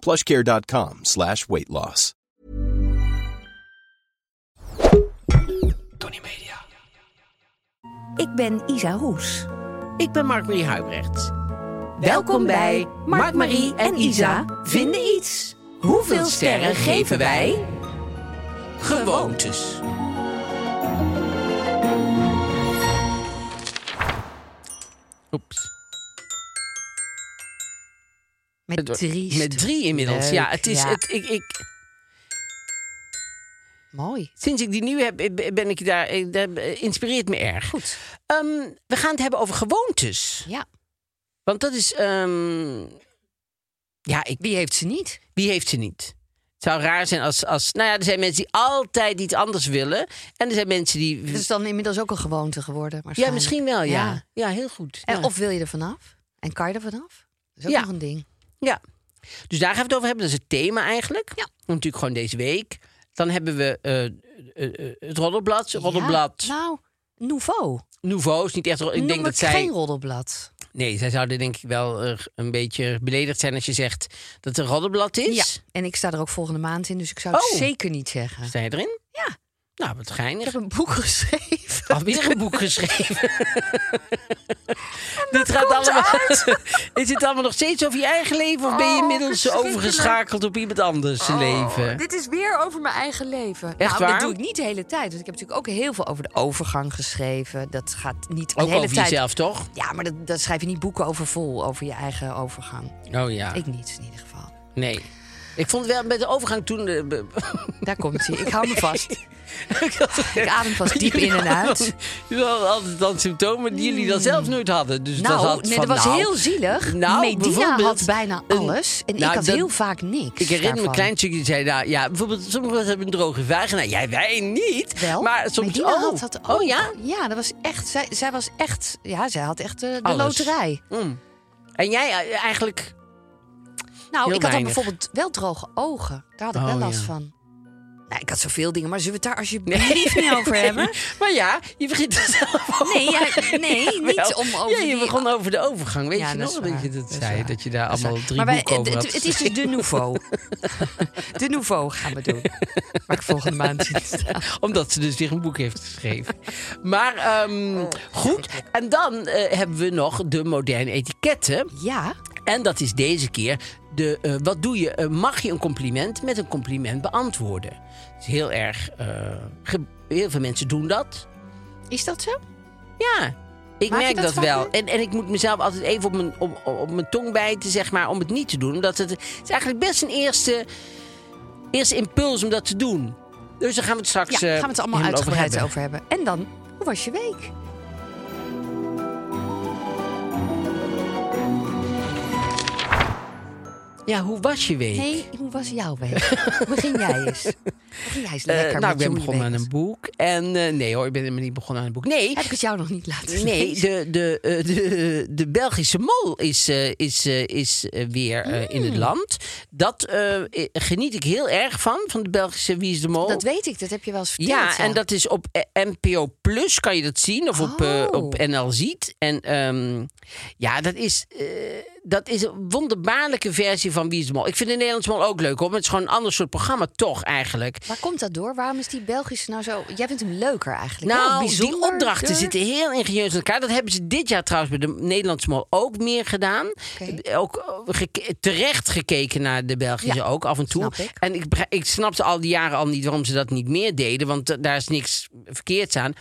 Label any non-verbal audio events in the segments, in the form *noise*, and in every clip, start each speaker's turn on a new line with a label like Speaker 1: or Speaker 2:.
Speaker 1: plushcare.com slash weight loss.
Speaker 2: Tony Media.
Speaker 3: Ik ben Isa Roes.
Speaker 2: Ik ben Mark-Marie Huibrecht.
Speaker 3: Welkom bij Mark, Marie en Isa vinden iets. Hoeveel sterren geven wij?
Speaker 2: Gewoontes. Oeps.
Speaker 3: Met drie.
Speaker 2: Met drie inmiddels.
Speaker 3: Leuk,
Speaker 2: ja, het is.
Speaker 3: ja.
Speaker 2: Het, ik, ik,
Speaker 3: Mooi.
Speaker 2: sinds ik die nu heb, eh, ben ik daar. eh, Dat inspireert me erg.
Speaker 3: Goed.
Speaker 2: Ehm, we gaan het hebben over gewoontes.
Speaker 3: Ja.
Speaker 2: Want dat is. ehm, ja, ik,
Speaker 3: Wie heeft ze niet?
Speaker 2: wie heeft ze niet? Het zou raar zijn als, als. Nou ja, er zijn mensen die altijd iets anders willen. En er zijn mensen die.
Speaker 3: Het is dan inmiddels ook een gewoonte geworden.
Speaker 2: ja, misschien wel, ja.
Speaker 3: Ja.
Speaker 2: Ja, heel goed.
Speaker 3: En,
Speaker 2: ja.
Speaker 3: Of wil je er vanaf? En kan je er vanaf? Dat is ook nog een ding.
Speaker 2: Ja. Dus daar gaan we het over hebben. Dat is het thema eigenlijk.
Speaker 3: Ja.
Speaker 2: Natuurlijk gewoon deze week. Dan hebben we eh, eh, eh, het roddelblad. Roddelblad
Speaker 3: Ja, nou, nouveau.
Speaker 2: Nouveau is niet echt... Ik
Speaker 3: Noem
Speaker 2: denk dat
Speaker 3: het
Speaker 2: zij...
Speaker 3: geen roddelblad.
Speaker 2: Nee, zij zouden denk ik wel een beetje beledigd zijn als je zegt dat het een roddelblad is.
Speaker 3: Ja. En ik sta er ook volgende maand in, dus ik zou het
Speaker 2: Oh.
Speaker 3: zeker niet zeggen.
Speaker 2: Sta je erin?
Speaker 3: Ja.
Speaker 2: Nou, wat
Speaker 3: Ik
Speaker 2: geinig.
Speaker 3: heb een boek *laughs* geschreven.
Speaker 2: Alweer een boek geschreven. Dit gaat allemaal. Is *laughs* het allemaal nog steeds over je eigen leven of ben je
Speaker 3: Oh,
Speaker 2: inmiddels overgeschakeld op iemand anders zijn leven?
Speaker 3: Dit is weer over mijn eigen leven.
Speaker 2: Echt
Speaker 3: nou,
Speaker 2: waar?
Speaker 3: Dat doe ik niet de hele tijd. Want ik heb natuurlijk ook heel veel over de overgang geschreven. Dat gaat niet de
Speaker 2: Ook
Speaker 3: hele
Speaker 2: over
Speaker 3: tijd.
Speaker 2: jezelf, toch?
Speaker 3: Ja, maar dat, dat schrijf je niet boeken over vol. Over je eigen overgang.
Speaker 2: Oh ja.
Speaker 3: Ik niet, in ieder geval.
Speaker 2: Nee. Ik vond wel met de overgang toen. eh, *laughs*
Speaker 3: Daar komt hij. Ik hou me vast. *laughs*
Speaker 2: ik had-
Speaker 3: Ik adem vast diep in en uit. *laughs*
Speaker 2: Jullie hadden altijd dan symptomen die jullie dan zelf nooit hadden. Dus dat
Speaker 3: Nou,
Speaker 2: had
Speaker 3: nee,
Speaker 2: van,
Speaker 3: dat was
Speaker 2: nou,
Speaker 3: heel zielig.
Speaker 2: nou,
Speaker 3: Medina
Speaker 2: bijvoorbeeld
Speaker 3: had bijna alles. En
Speaker 2: nou,
Speaker 3: ik had
Speaker 2: dat-
Speaker 3: heel vaak niks.
Speaker 2: Ik herinner me een
Speaker 3: daarvan.
Speaker 2: klein stukje die zei, nou ja, bijvoorbeeld sommige mensen hebben een droge vagina. Jij, wij niet.
Speaker 3: Wel,
Speaker 2: maar soms
Speaker 3: Medina
Speaker 2: oh.
Speaker 3: had dat ook.
Speaker 2: Oh ja?
Speaker 3: Ja, dat was echt. Zij, zij was echt. Ja, zij had echt eh, de
Speaker 2: Alles.
Speaker 3: loterij.
Speaker 2: Mm. En jij eh, eigenlijk...
Speaker 3: Nou,
Speaker 2: Heel
Speaker 3: ik had dan
Speaker 2: weinig.
Speaker 3: bijvoorbeeld wel droge ogen. Daar had ik
Speaker 2: Oh,
Speaker 3: wel last
Speaker 2: ja.
Speaker 3: van. Nou, ik had zoveel dingen, maar zullen we het daar alsjeblieft niet over *laughs* hebben?
Speaker 2: Maar ja, je begint er zelf over.
Speaker 3: Nee, ja, nee niet *laughs* om over
Speaker 2: Ja, je
Speaker 3: die-
Speaker 2: begon over de overgang. Weet
Speaker 3: Ja,
Speaker 2: je
Speaker 3: dat
Speaker 2: nog
Speaker 3: is
Speaker 2: dat
Speaker 3: waar.
Speaker 2: je dat
Speaker 3: Dat is
Speaker 2: zei?
Speaker 3: waar.
Speaker 2: Dat je daar allemaal drie
Speaker 3: maar wij-
Speaker 2: boeken over
Speaker 3: het,
Speaker 2: had
Speaker 3: het is dus de *laughs* nouveau. de nouveau gaan we doen. Waar ik volgende maand zie staan.
Speaker 2: Omdat ze dus weer een boek heeft geschreven. Maar ehm, goed. En dan eh, hebben we nog de moderne etiketten.
Speaker 3: Ja,
Speaker 2: En dat is deze keer de, eh, wat doe je? Eh, mag je een compliment met een compliment beantwoorden? Het is heel erg. eh, heel veel mensen doen dat.
Speaker 3: is dat zo?
Speaker 2: Ja, ik
Speaker 3: Maak
Speaker 2: merk
Speaker 3: dat
Speaker 2: wel. En, en ik moet mezelf altijd even op mijn, op, op mijn tong bijten, zeg maar, om het niet te doen. Omdat het, het is eigenlijk best een eerste, eerste impuls om dat te doen. Dus daar gaan we het straks
Speaker 3: Ja, gaan we het allemaal uitgebreid
Speaker 2: hebben.
Speaker 3: over hebben. En dan, hoe was je week?
Speaker 2: Ja, hoe was je week?
Speaker 3: Nee, hoe was jouw week? Begin jij eens. Begin jij eens
Speaker 2: Eh,
Speaker 3: lekker
Speaker 2: nou, ik ben begonnen aan een boek. En eh, nee hoor, ik ben helemaal niet begonnen aan een boek. Nee,
Speaker 3: Heb ik het jou nog niet laten
Speaker 2: Nee,
Speaker 3: lezen?
Speaker 2: de, de, eh, de, de Belgische mol is, is, is weer in het
Speaker 3: Hmm.
Speaker 2: land. Dat geniet ik heel erg van, van de Belgische Wie is de Mol.
Speaker 3: Dat weet ik, dat heb je wel eens verteld.
Speaker 2: ja, en dat is op NPO Plus kan je dat zien. Of op,
Speaker 3: Oh.
Speaker 2: op NL Ziet. En ehm, ja, dat is, dat is een wonderbaarlijke versie van Wie is de Mol. Ik vind de Nederlandse Mol ook leuk hoor. Maar het is gewoon een ander soort programma toch eigenlijk.
Speaker 4: Waar komt dat door? Waarom is die Belgische nou zo... Jij vindt hem leuker eigenlijk.
Speaker 2: Nou, die opdrachten zitten heel ingenieus in elkaar. Dat hebben ze dit jaar trouwens bij de Nederlandse Mol ook meer gedaan. Ook eh, geke- terecht gekeken naar de Belgische
Speaker 4: Ja,
Speaker 2: ook af en toe.
Speaker 4: ik.
Speaker 2: En ik, ik snapte al die jaren al niet waarom ze dat niet meer deden. Want eh, daar is niks verkeerds aan.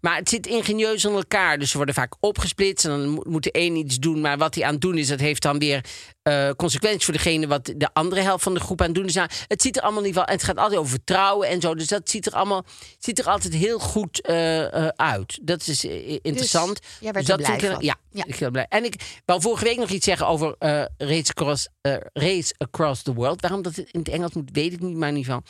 Speaker 2: Maar het zit ingenieus in elkaar. Dus ze worden vaak opgesplitst. En dan mo- moet de een iets doen. Maar wat hij aan het doen is, dat heeft dan weer eh, consequenties voor degene wat de andere helft van de groep aan het doen is. Nou, het ziet er allemaal niet wel. En het gaat altijd over vertrouwen en zo. Dus dat ziet er allemaal ziet er altijd heel goed eh, eh, uit. Dat is interessant.
Speaker 4: jij werd
Speaker 2: Dus dat ik-
Speaker 4: van.
Speaker 2: Ja,
Speaker 4: Ja.
Speaker 2: ik ben blij. En ik wou vorige week nog iets zeggen over Race, Across, Race Across the World. Waarom dat in het Engels moet, weet ik niet, maar ieder geval.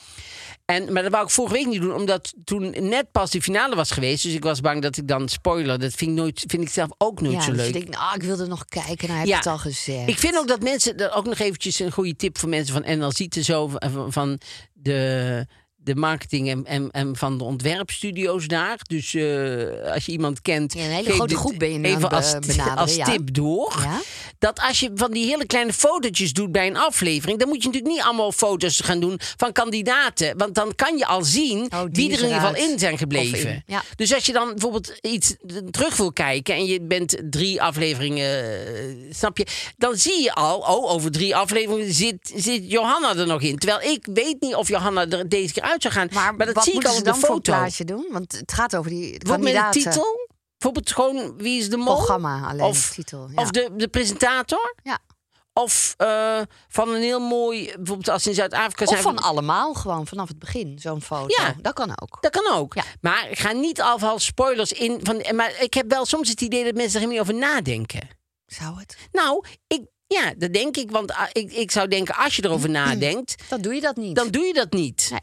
Speaker 2: En, maar dat wou ik vorige week niet doen, omdat toen net pas die finale was geweest. Dus ik was bang dat ik dan spoiler. Dat vind ik, nooit, vind ik zelf ook nooit
Speaker 4: Ja,
Speaker 2: zo
Speaker 4: dus
Speaker 2: leuk.
Speaker 4: je denkt, nou, ik wilde nog kijken. Nou, heb
Speaker 2: Ja.
Speaker 4: het al gezegd.
Speaker 2: Ik vind ook dat mensen, dat ook nog eventjes een goede tip voor mensen van NL Zieten zo van de, de marketing en, en, en van de ontwerpstudio's daar. Dus eh, als je iemand kent,
Speaker 4: Ja, een hele
Speaker 2: geef
Speaker 4: grote
Speaker 2: dit
Speaker 4: groep ben je nu
Speaker 2: even
Speaker 4: aan
Speaker 2: als,
Speaker 4: benaderen,
Speaker 2: als
Speaker 4: ja.
Speaker 2: tip door.
Speaker 4: Ja?
Speaker 2: Dat als je van die hele kleine fotootjes doet bij een aflevering, dan moet je natuurlijk niet allemaal foto's gaan doen van kandidaten, want dan kan je al zien
Speaker 4: Oh,
Speaker 2: wie er in ieder geval in zijn gebleven.
Speaker 4: in, ja.
Speaker 2: Dus als je dan bijvoorbeeld iets terug wil kijken en je bent drie afleveringen, eh, snap je, dan zie je al, oh, over drie afleveringen zit, zit Johanna er nog in. Terwijl ik weet niet of Johanna er deze keer uit zou gaan.
Speaker 4: Maar,
Speaker 2: dat
Speaker 4: wat
Speaker 2: zie ik al op de foto.
Speaker 4: plaatje doen? Want het gaat over die
Speaker 2: Bijvoorbeeld met titel. Bijvoorbeeld gewoon wie is de mol?
Speaker 4: Programma alleen,
Speaker 2: Of,
Speaker 4: titel. Ja.
Speaker 2: of de, de presentator.
Speaker 4: ja.
Speaker 2: Of eh, van een heel mooi, bijvoorbeeld als in Zuid-Afrika
Speaker 4: Of
Speaker 2: zijn.
Speaker 4: van allemaal gewoon, vanaf het begin, zo'n foto.
Speaker 2: Ja.
Speaker 4: Dat kan ook.
Speaker 2: Dat kan ook.
Speaker 4: Ja.
Speaker 2: Maar ik ga niet alvast spoilers in. Van, maar ik heb wel soms het idee dat mensen er niet over nadenken.
Speaker 4: Zou het?
Speaker 2: Nou, ik, ja, dat denk ik. Want ah, ik, ik zou denken, als je erover *clears throat* nadenkt,
Speaker 4: Dan doe je dat niet.
Speaker 2: dan doe je dat niet.
Speaker 4: Nee.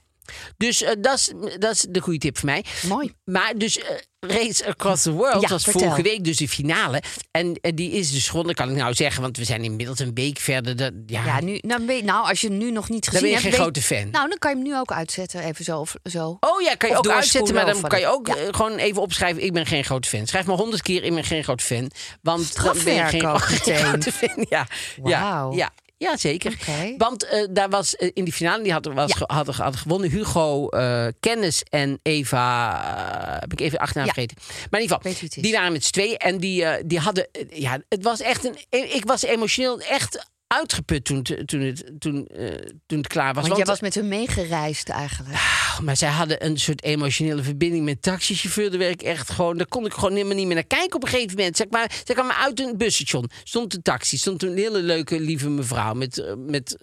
Speaker 2: Dus eh, dat is- dat is de goede tip voor mij.
Speaker 4: Mooi.
Speaker 2: Maar dus eh, Race Across the World
Speaker 4: Ja,
Speaker 2: was
Speaker 4: vertel.
Speaker 2: vorige week dus de finale. En eh, die is dus gewonnen, kan ik nou zeggen. Want we zijn inmiddels een week verder. Dat, ja,
Speaker 4: Ja, nu, nou, weet- nou, als je hem nu nog niet
Speaker 2: dan
Speaker 4: gezien
Speaker 2: ben je
Speaker 4: hebt...
Speaker 2: geen grote fan.
Speaker 4: Nou, dan kan je hem nu ook uitzetten, even zo of zo.
Speaker 2: Oh ja, kan je
Speaker 4: Of
Speaker 2: ook uitzetten, maar dan kan je ook gewoon even opschrijven. Ik ben geen grote fan. Schrijf maar honderd keer, ik ben geen grote fan. Want dan ben je geen, *laughs* grote fan. Ja, ja, ja zeker. Want eh, daar was eh, in die finale, die hadden, was, hadden, hadden gewonnen Hugo eh, Kennis en Eva, heb ik even achternaam
Speaker 4: Ja.
Speaker 2: vergeten. Maar in ieder geval, die waren met z'n tweeën en die, die hadden, ja, het was echt een, ik was emotioneel echt uitgeput toen, het- toen, het, toen, eh, toen het klaar was.
Speaker 4: Want, jij was met hem meegereisd eigenlijk.
Speaker 2: Oh, maar zij hadden een soort emotionele verbinding met taxichauffeur. Daar werd ik echt gewoon, daar kon ik gewoon helemaal niet meer naar kijken op een gegeven moment. Zeg maar, zij kwam uit een busstation. Stond een taxi. Stond een hele leuke, lieve mevrouw met, eh, met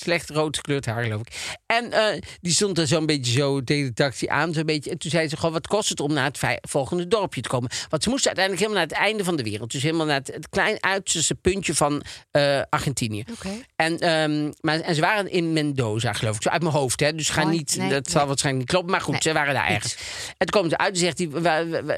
Speaker 2: slecht rood gekleurd haar, geloof ik. En eh, die stond er zo'n beetje zo tegen de taxi aan. Zo'n beetje. En toen zei ze gewoon, wat kost het om naar het volgende dorpje te komen? Want ze moesten uiteindelijk helemaal naar het einde van de wereld. Dus helemaal naar het, het klein uiterste puntje van eh, Argentinië. En, ehm, maar, en ze waren in Mendoza, geloof ik. Zo uit mijn hoofd, hè. Dus ga niet,
Speaker 4: Nee,
Speaker 2: dat zal waarschijnlijk niet kloppen. Maar goed,
Speaker 4: Nee,
Speaker 2: ze waren daar ergens. En toen komen ze uit en zegt hij,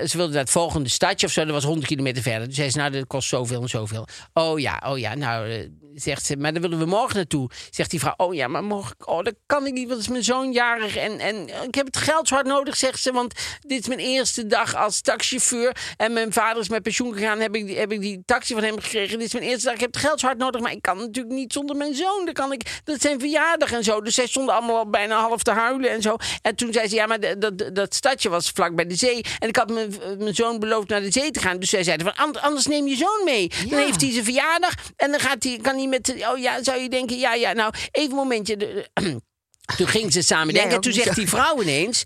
Speaker 2: ze wilden naar het volgende stadje of zo. Dat was 100 kilometer verder. Toen zei ze, nou, dat kost zoveel en zoveel. Oh ja, oh ja, nou, eh, zegt ze, maar daar willen we morgen naartoe. Zegt die vrouw, oh ja, maar morgen, oh, dat kan ik niet, want het is mijn zoon jarig. En, en ik heb het geld zo hard nodig, zegt ze, want dit is mijn eerste dag als taxichauffeur. En mijn vader is met pensioen gegaan, heb ik, die- heb ik die taxi van hem gekregen. Dit is mijn eerste dag, ik heb het geld zo hard nodig, maar ik kan natuurlijk niet zonder mijn zoon. Dan kan ik, dat is zijn verjaardag en zo. Dus zij stonden allemaal al bijna half te huilen en zo. En toen zei ze, ja, maar dat, dat stadje was vlak bij de zee. En ik had mijn, mijn zoon beloofd naar de zee te gaan. Dus zij zeiden van, "And- anders neem je zoon mee. Dan heeft hij zijn verjaardag en dan gaat hij, kan hij met, oh ja, zou je denken, ja, ja, nou, even een momentje. De- *clears throat* toen gingen ze samen denken. En toen
Speaker 4: niet
Speaker 2: zegt die vrouw ineens.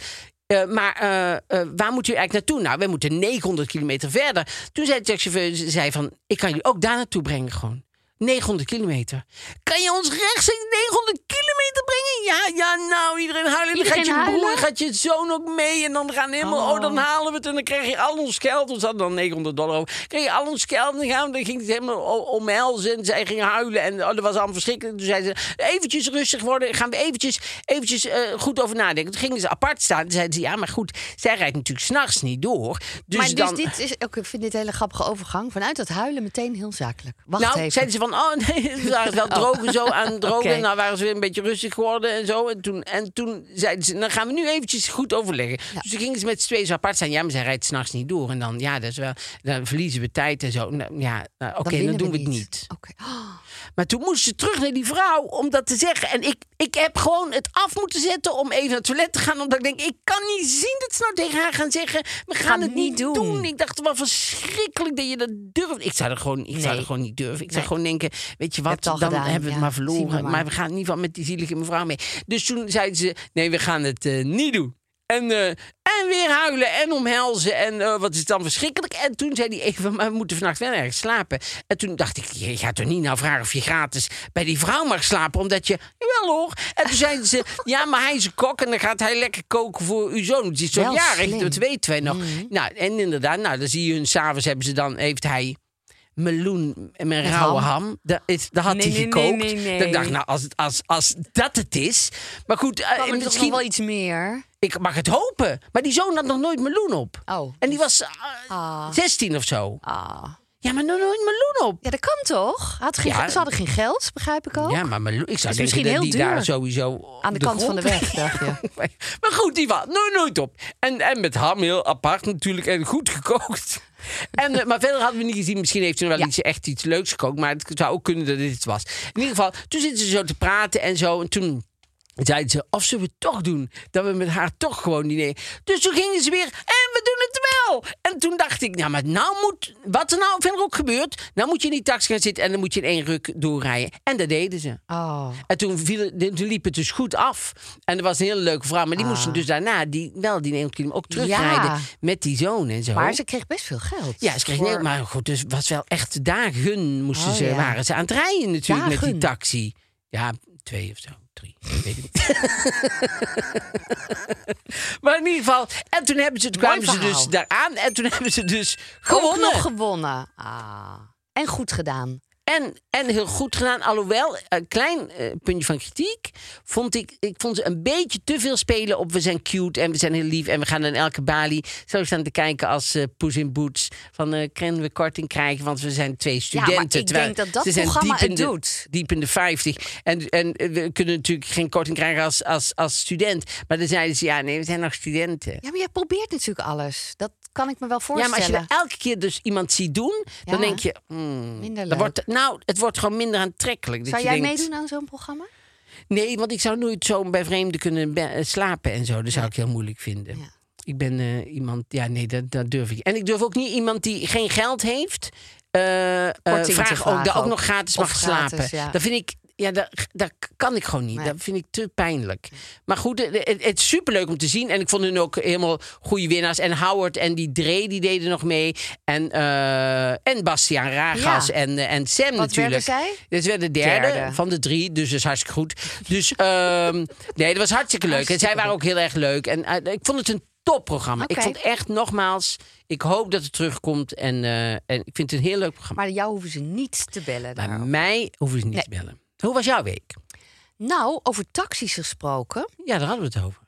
Speaker 2: eh, maar eh, eh, waar moet u eigenlijk naartoe? Nou, wij moeten 900 kilometer verder. Toen zei de taxichauffeur ze zei van... ik kan jullie ook daar naartoe brengen gewoon. 900 kilometer. Kan je ons rechtstreeks 900 kilometer brengen? Ja, ja, nou, iedereen huilen. Dan gaat je broer, gaat je zoon ook mee. En dan gaan helemaal, oh. dan halen we het. En dan krijg je al ons geld. Ons hadden dan 900 dollar over. Krijg je al ons geld. En dan, gaan we, dan ging het helemaal omhelzen. En zij gingen huilen. En oh, dat was allemaal verschrikkelijk. Toen zei ze, eventjes rustig worden. Gaan we eventjes, eventjes eh, goed over nadenken. Toen gingen ze apart staan. Toen zeiden ze, ja, maar goed. Zij rijdt natuurlijk s'nachts niet door. Dus
Speaker 4: maar
Speaker 2: dan...
Speaker 4: dus dit is, ik vind dit een hele grappige overgang. Vanuit dat huilen meteen heel zakelijk. Wacht
Speaker 2: nou,
Speaker 4: even.
Speaker 2: zeiden ze van, oh nee, *laughs* ze waren wel droog en zo aan het drogen. Nou waren ze weer een beetje rustig geworden en zo. En toen, en toen zei zeiden ze, dan gaan we nu eventjes goed overleggen. Dus toen gingen ze met z'n tweeën zo apart zijn. Ja, maar zij rijdt s'nachts niet door. En dan, ja, dat is wel, dan verliezen we tijd en zo. Nou, ja, nou, oké, dan, doen we het niet.
Speaker 3: Oh, *gasps*
Speaker 2: Maar toen moest ze terug naar die vrouw om dat te zeggen. En ik, ik heb gewoon het af moeten zetten om even naar het toilet te gaan. Omdat ik denk, ik kan niet zien dat ze nou tegen haar gaan zeggen... we gaan het niet doen. Ik dacht, wat verschrikkelijk dat je dat durft. Ik zou er gewoon, ik zou er gewoon niet durven. Ik zou gewoon denken, weet je wat, dan
Speaker 3: gedaan,
Speaker 2: hebben we het
Speaker 3: ja.
Speaker 2: maar verloren.
Speaker 3: maar.
Speaker 2: Maar. we gaan in ieder geval met die zielige mevrouw mee. Dus toen zeiden ze, nee, we gaan het eh, niet doen. En, eh, en weer huilen en omhelzen. En eh, wat is het dan verschrikkelijk. En toen zei hij even, maar we moeten vannacht wel ergens slapen. En toen dacht ik, je gaat toch niet nou vragen of je gratis bij die vrouw mag slapen. Omdat je, jawel hoor. En toen zeiden ze, *laughs* ja, maar hij is een kok en dan gaat hij lekker koken voor uw zoon. Het is zo
Speaker 3: Wel
Speaker 2: jarig, dat weten wij nog. Nou, en inderdaad, nou, dan zie je hun, s'avonds hebben ze dan, heeft hij meloen met rauwe
Speaker 3: ham?
Speaker 2: ham. Dat, is, dat had
Speaker 3: Nee,
Speaker 2: hij
Speaker 3: nee,
Speaker 2: gekookt.
Speaker 3: nee,
Speaker 2: ik dacht, nou, als, als, als dat het is. Maar goed,
Speaker 3: kan er toch nog
Speaker 2: misschien,
Speaker 3: wel iets meer?
Speaker 2: ik mag het hopen. Maar die zoon had nog nooit meloen op.
Speaker 3: Oh.
Speaker 2: En die was eh,
Speaker 3: Ah.
Speaker 2: 16 of zo.
Speaker 3: Ah.
Speaker 2: Ja, maar nog nooit meloen op.
Speaker 3: Ja, dat kan toch? Had geen,
Speaker 2: Ja.
Speaker 3: Ze hadden geen geld, begrijp ik ook.
Speaker 2: Ja, maar meloen, ik zou
Speaker 3: Is
Speaker 2: denken
Speaker 3: misschien heel
Speaker 2: die
Speaker 3: duur.
Speaker 2: daar sowieso
Speaker 3: Aan de, kant van de weg, dacht je. *laughs*
Speaker 2: maar goed, die was nooit, nooit op. En, en met ham heel apart natuurlijk en goed gekookt. *laughs* En, eh, maar verder hadden we niet gezien. Misschien heeft ze wel
Speaker 3: Ja.
Speaker 2: iets, echt iets leuks gekookt. Maar het zou ook kunnen dat dit het was. In ieder geval, toen zitten ze zo te praten en zo. En toen zeiden ze, of zullen we het toch doen? Dat we met haar toch gewoon diner. Dus toen gingen ze weer, en we doen het wel. En toen dacht ik, nou, maar nou moet, wat er nou verder ook gebeurt... nou moet je in die taxi gaan zitten en dan moet je in één ruk doorrijden. En dat deden ze.
Speaker 3: Oh.
Speaker 2: En toen, viel, toen liep het dus goed af. En er was een hele leuke vrouw. Maar die moesten dus daarna die, wel die 9 kilometer ook terugrijden
Speaker 3: Ah. Ja.
Speaker 2: met die zoon en zo.
Speaker 3: Maar ze kreeg best veel geld.
Speaker 2: ja, ze kreeg
Speaker 3: Voor-
Speaker 2: nee, maar goed, dus het was wel echt dagen moesten
Speaker 3: Oh,
Speaker 2: ze,
Speaker 3: ja.
Speaker 2: waren ze aan het rijden natuurlijk met die taxi. Ja, twee of zo, drie, weet niet. *laughs* maar in ieder geval, en toen hebben ze, toen kwamen ze dus daaraan en toen hebben ze dus
Speaker 3: Ook
Speaker 2: gewonnen.
Speaker 3: nog gewonnen. Ah. En goed gedaan.
Speaker 2: En, en heel goed gedaan. Alhoewel, een klein eh, puntje van kritiek. Vond ik, ik vond ze een beetje te veel spelen op we zijn cute en we zijn heel lief. En we gaan in elke balie zo staan te kijken als eh Poes in Boots. Van eh kunnen we korting krijgen, want we zijn twee studenten.
Speaker 3: maar ik denk dat dat
Speaker 2: ze zijn
Speaker 3: programma
Speaker 2: diep in de,
Speaker 3: doet.
Speaker 2: Diep in de 50. En, en we kunnen natuurlijk geen korting krijgen als, als, als student. Maar dan zeiden ze, ja nee, we zijn nog studenten.
Speaker 3: Ja, maar jij probeert natuurlijk alles. Dat kan ik me wel
Speaker 2: Ja,
Speaker 3: voorstellen.
Speaker 2: maar als je elke keer dus iemand ziet doen, dan
Speaker 3: Ja.
Speaker 2: denk je... hmm,
Speaker 3: Minder leuk.
Speaker 2: wordt, nou, het wordt gewoon minder aantrekkelijk.
Speaker 3: Zou jij
Speaker 2: denkt,
Speaker 3: meedoen aan zo'n programma?
Speaker 2: Nee, want ik zou nooit zo bij vreemden kunnen eh, slapen en zo. Dat zou ik heel moeilijk vinden.
Speaker 3: Ja.
Speaker 2: Ik ben eh, iemand, ja, nee, dat, dat durf ik. En ik durf ook niet iemand die geen geld heeft.
Speaker 3: Korting te
Speaker 2: vragen ook, dat ook
Speaker 3: ook.
Speaker 2: nog gratis
Speaker 3: Of
Speaker 2: mag
Speaker 3: gratis,
Speaker 2: slapen.
Speaker 3: ja.
Speaker 2: Dat vind ik, ja, dat, dat kan ik gewoon niet.
Speaker 3: Nee.
Speaker 2: Dat vind ik te pijnlijk. Maar goed, het, het, is superleuk om te zien. En ik vond hun ook helemaal goede winnaars. En Howard en die Dre, die deden nog mee. En, eh, en Bastiaan Ragas
Speaker 3: Ja.
Speaker 2: en, eh, en Sam
Speaker 3: Wat
Speaker 2: natuurlijk.
Speaker 3: werden zij?
Speaker 2: Dit werd de derde,
Speaker 3: Derde.
Speaker 2: van de drie, dus dat is hartstikke goed. Dus ehm, *laughs* nee, dat was hartstikke leuk. En zij waren ook heel erg leuk. En eh, ik vond het een topprogramma. Ik vond echt nogmaals, ik hoop dat het terugkomt. En, en ik vind het een heel leuk programma.
Speaker 3: Maar jou hoeven ze niet te bellen.
Speaker 2: Bij mij hoeven ze niet
Speaker 3: Nee.
Speaker 2: te bellen. Hoe was jouw week?
Speaker 3: Nou, over taxis gesproken.
Speaker 2: Ja, daar hadden we het over.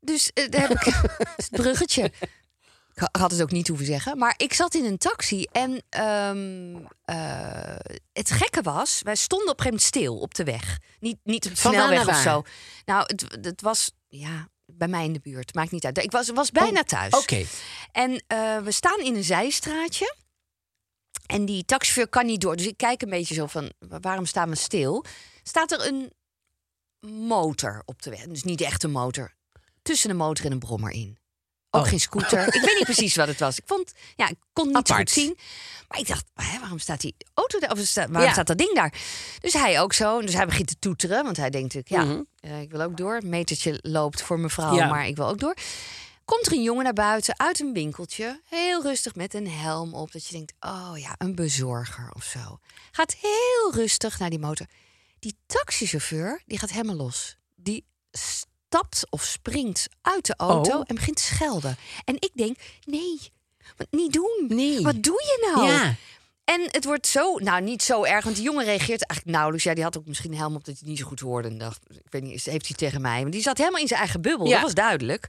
Speaker 3: Dus eh, daar heb ik *laughs* het bruggetje. Ik ha- had het ook niet hoeven zeggen. Maar ik zat in een taxi en ehm, eh, het gekke was, wij stonden op een gegeven moment stil op de weg. Niet, niet op de snelweg of zo. Nou, het, het was ja, bij mij in de buurt. Maakt niet uit. Ik was, was bijna thuis.
Speaker 2: Oh, Oké.
Speaker 3: En eh, we staan in een zijstraatje. En die taxichauffeur kan niet door. Dus ik kijk een beetje zo van, wa- waarom staan we stil? Staat er een motor op de weg. Dus niet echt een motor. Tussen een motor en een brommer in. Ook
Speaker 2: Oh.
Speaker 3: geen scooter. ik weet niet precies wat het was. Ik vond, ja, ik kon het niet
Speaker 2: Apart.
Speaker 3: goed zien. Maar ik dacht, hè, waarom staat die auto daar? Of waarom
Speaker 2: Ja.
Speaker 3: staat dat ding daar? Dus hij ook zo. Dus hij begint te toeteren. Want hij denkt natuurlijk, ja,
Speaker 2: Mhm.
Speaker 3: eh, ik wil ook door. Metertje loopt voor mevrouw,
Speaker 2: Ja.
Speaker 3: maar ik wil ook door. Komt er een jongen naar buiten uit een winkeltje. Heel rustig met een helm op. Dat je denkt, oh ja, een bezorger of zo. Gaat heel rustig naar die motor. Die taxichauffeur, die gaat helemaal los. Die stapt of springt uit de auto
Speaker 2: Oh.
Speaker 3: en begint te schelden. En ik denk, nee, wat niet doen.
Speaker 2: Nee.
Speaker 3: Wat doe je nou?
Speaker 2: Ja.
Speaker 3: En het wordt zo, nou niet zo erg, want die jongen reageert eigenlijk nauwelijks. Ja, die had ook misschien een helm op dat hij niet zo goed hoorde. En dacht, ik weet niet, heeft hij tegen mij? Maar die zat helemaal in zijn eigen bubbel,
Speaker 2: Ja.
Speaker 3: dat was duidelijk.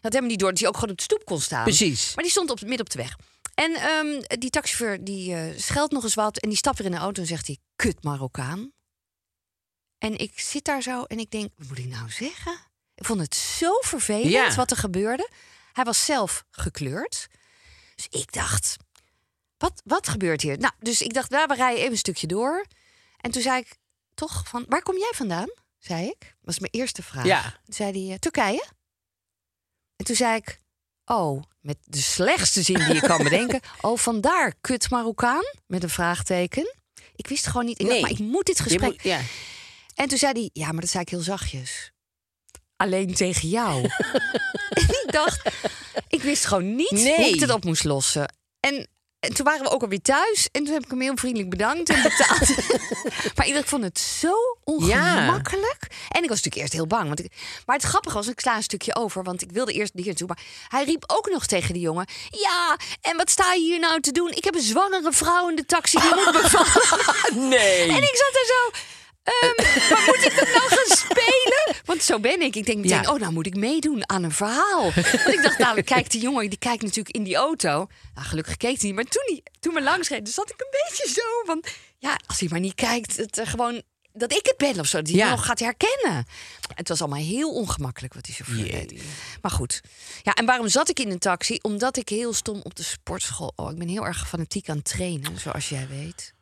Speaker 3: Had helemaal niet door dat hij ook gewoon op de stoep kon staan.
Speaker 2: Precies.
Speaker 3: Maar die stond op, midden op de weg. En ehm, die taxichauffeur die eh, scheldt nog eens wat en die stapt weer in de auto en zegt hij, kut Marokkaan. En ik zit daar zo en ik denk, wat moet ik nou zeggen? Ik vond het zo vervelend
Speaker 2: Ja.
Speaker 3: wat er gebeurde. Hij was zelf gekleurd. Dus ik dacht, wat, wat gebeurt hier? Nou, dus ik dacht, nou, we rijden even een stukje door. En toen zei ik toch van, waar kom jij vandaan? Zei ik. Dat was mijn eerste vraag.
Speaker 2: Ja.
Speaker 3: Toen zei hij, eh, Turkije. En toen zei ik, oh, met de slechtste zin die je kan *laughs* bedenken. Oh, vandaar, kut Marokkaan? Met een vraagteken. Ik wist gewoon niet. Ik dacht,
Speaker 2: Nee.
Speaker 3: maar ik moet dit gesprek.
Speaker 2: moet- ja.
Speaker 3: En toen zei hij, ja, maar dat zei ik heel zachtjes. Alleen tegen jou. *laughs* en ik dacht, ik wist gewoon niet
Speaker 2: Nee.
Speaker 3: hoe ik het op moest lossen. En, en toen waren we ook alweer thuis. En toen heb ik hem heel vriendelijk bedankt en betaald. *laughs* maar ik, vond het zo ongemakkelijk. En ik was natuurlijk eerst heel bang. Want ik, maar het grappige was, ik sla een stukje over. Want ik wilde eerst hier naartoe. Maar hij riep ook nog tegen die jongen. Ja, en wat sta je hier nou te doen? Ik heb een zwangere vrouw in de taxi. Die moet *laughs* bevallen.
Speaker 2: Nee.
Speaker 3: En ik zat er zo. Ehm, maar moet ik dat nou gaan spelen? Want zo ben ik. Ik denk meteen,
Speaker 2: Ja.
Speaker 3: oh, nou moet ik meedoen aan een verhaal. Want ik dacht, nou, kijkt die jongen, die kijkt natuurlijk in die auto. Nou, gelukkig keek hij niet. Maar toen, hij, toen we langs reed, zat ik een beetje zo van... Ja, als hij maar niet kijkt, het, eh, gewoon dat ik het ben of zo. Die
Speaker 2: Ja.
Speaker 3: nog gaat herkennen. Het was allemaal heel ongemakkelijk wat die chauffeur deed. Maar goed. Ja, en waarom zat ik in een taxi? Omdat ik heel stom op de sportschool... Oh, ik ben heel erg fanatiek aan het trainen, zoals jij weet.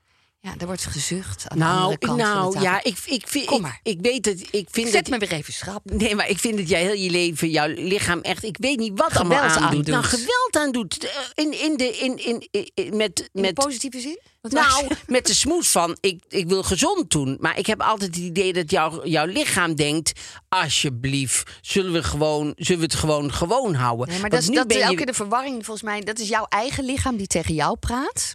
Speaker 3: Ja, daar wordt gezucht aan de
Speaker 2: Nou,
Speaker 3: andere
Speaker 2: ik,
Speaker 3: kant van de
Speaker 2: nou
Speaker 3: tafel.
Speaker 2: ja, ik, ik, vind,
Speaker 3: Kom
Speaker 2: ik,
Speaker 3: maar.
Speaker 2: ik weet het. Ik vind
Speaker 3: Zet
Speaker 2: het,
Speaker 3: me weer even schrap.
Speaker 2: Nee, maar ik vind dat jij heel je leven, jouw lichaam echt, ik weet niet wat
Speaker 3: Geweld
Speaker 2: allemaal aandoet.
Speaker 3: aandoet.
Speaker 2: Nou, geweld aandoet. Eh, In, in de, in, in, in- in- met,
Speaker 3: In de
Speaker 2: met,
Speaker 3: positieve zin? Wat
Speaker 2: nou, met de smoes van, ik, ik wil gezond doen. Maar ik heb altijd het idee dat jouw, jouw lichaam denkt, alsjeblieft, zullen we, gewoon, zullen we het gewoon gewoon houden.
Speaker 3: Nee, maar
Speaker 2: Want
Speaker 3: dat is, dat is elke keer de verwarring volgens mij. Dat is jouw eigen lichaam die tegen jou praat.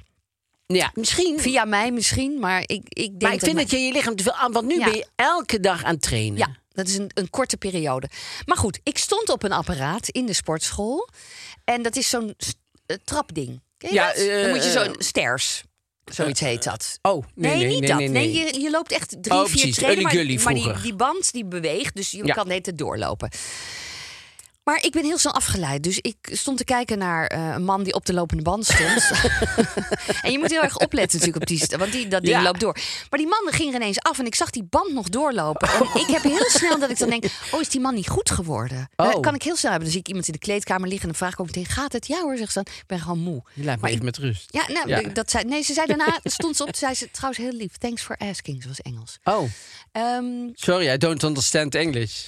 Speaker 2: Ja, misschien.
Speaker 3: Via mij misschien, maar ik, ik denk
Speaker 2: maar ik vind dat je je lichaam te veel aan, want nu
Speaker 3: Ja.
Speaker 2: ben je elke dag aan het trainen.
Speaker 3: Ja, dat is een, een korte periode. Maar goed, ik stond op een apparaat in de sportschool. En dat is zo'n eh, trapding. Ken je
Speaker 2: Ja,
Speaker 3: dat?
Speaker 2: eh,
Speaker 3: Dan moet je
Speaker 2: eh,
Speaker 3: zo'n stairs. Zoiets heet dat.
Speaker 2: Oh, nee, nee,
Speaker 3: niet
Speaker 2: nee,
Speaker 3: dat.
Speaker 2: nee,
Speaker 3: Nee,
Speaker 2: nee.
Speaker 3: je, je loopt echt drie,
Speaker 2: Oh,
Speaker 3: vier
Speaker 2: precies.
Speaker 3: treden. Maar, die, die band die beweegt, dus je
Speaker 2: Ja.
Speaker 3: kan net doorlopen. Maar ik ben heel snel afgeleid. Dus ik stond te kijken naar eh, een man die op de lopende band stond. *laughs* en je moet heel erg opletten natuurlijk op die... Want die, dat ding
Speaker 2: Ja.
Speaker 3: loopt door. Maar die man ging er ineens af en ik zag die band nog doorlopen. En ik heb heel snel dat ik dan denk... Oh, is die man niet goed geworden?
Speaker 2: Oh.
Speaker 3: Dat kan ik heel snel hebben. Dan zie ik iemand in de kleedkamer liggen... en dan vraag ik ook meteen, gaat het? Ja hoor, zegt ze dan. Ik ben gewoon moe.
Speaker 2: Je laat me
Speaker 3: Maar
Speaker 2: even
Speaker 3: ik-
Speaker 2: met rust.
Speaker 3: Ja, nou,
Speaker 2: Ja.
Speaker 3: Dat zei, nee, ze zei daarna, stond ze op, zei ze trouwens heel lief. Thanks for asking, zoals Engels.
Speaker 2: Oh,
Speaker 3: Ehm,
Speaker 2: sorry, I don't understand English.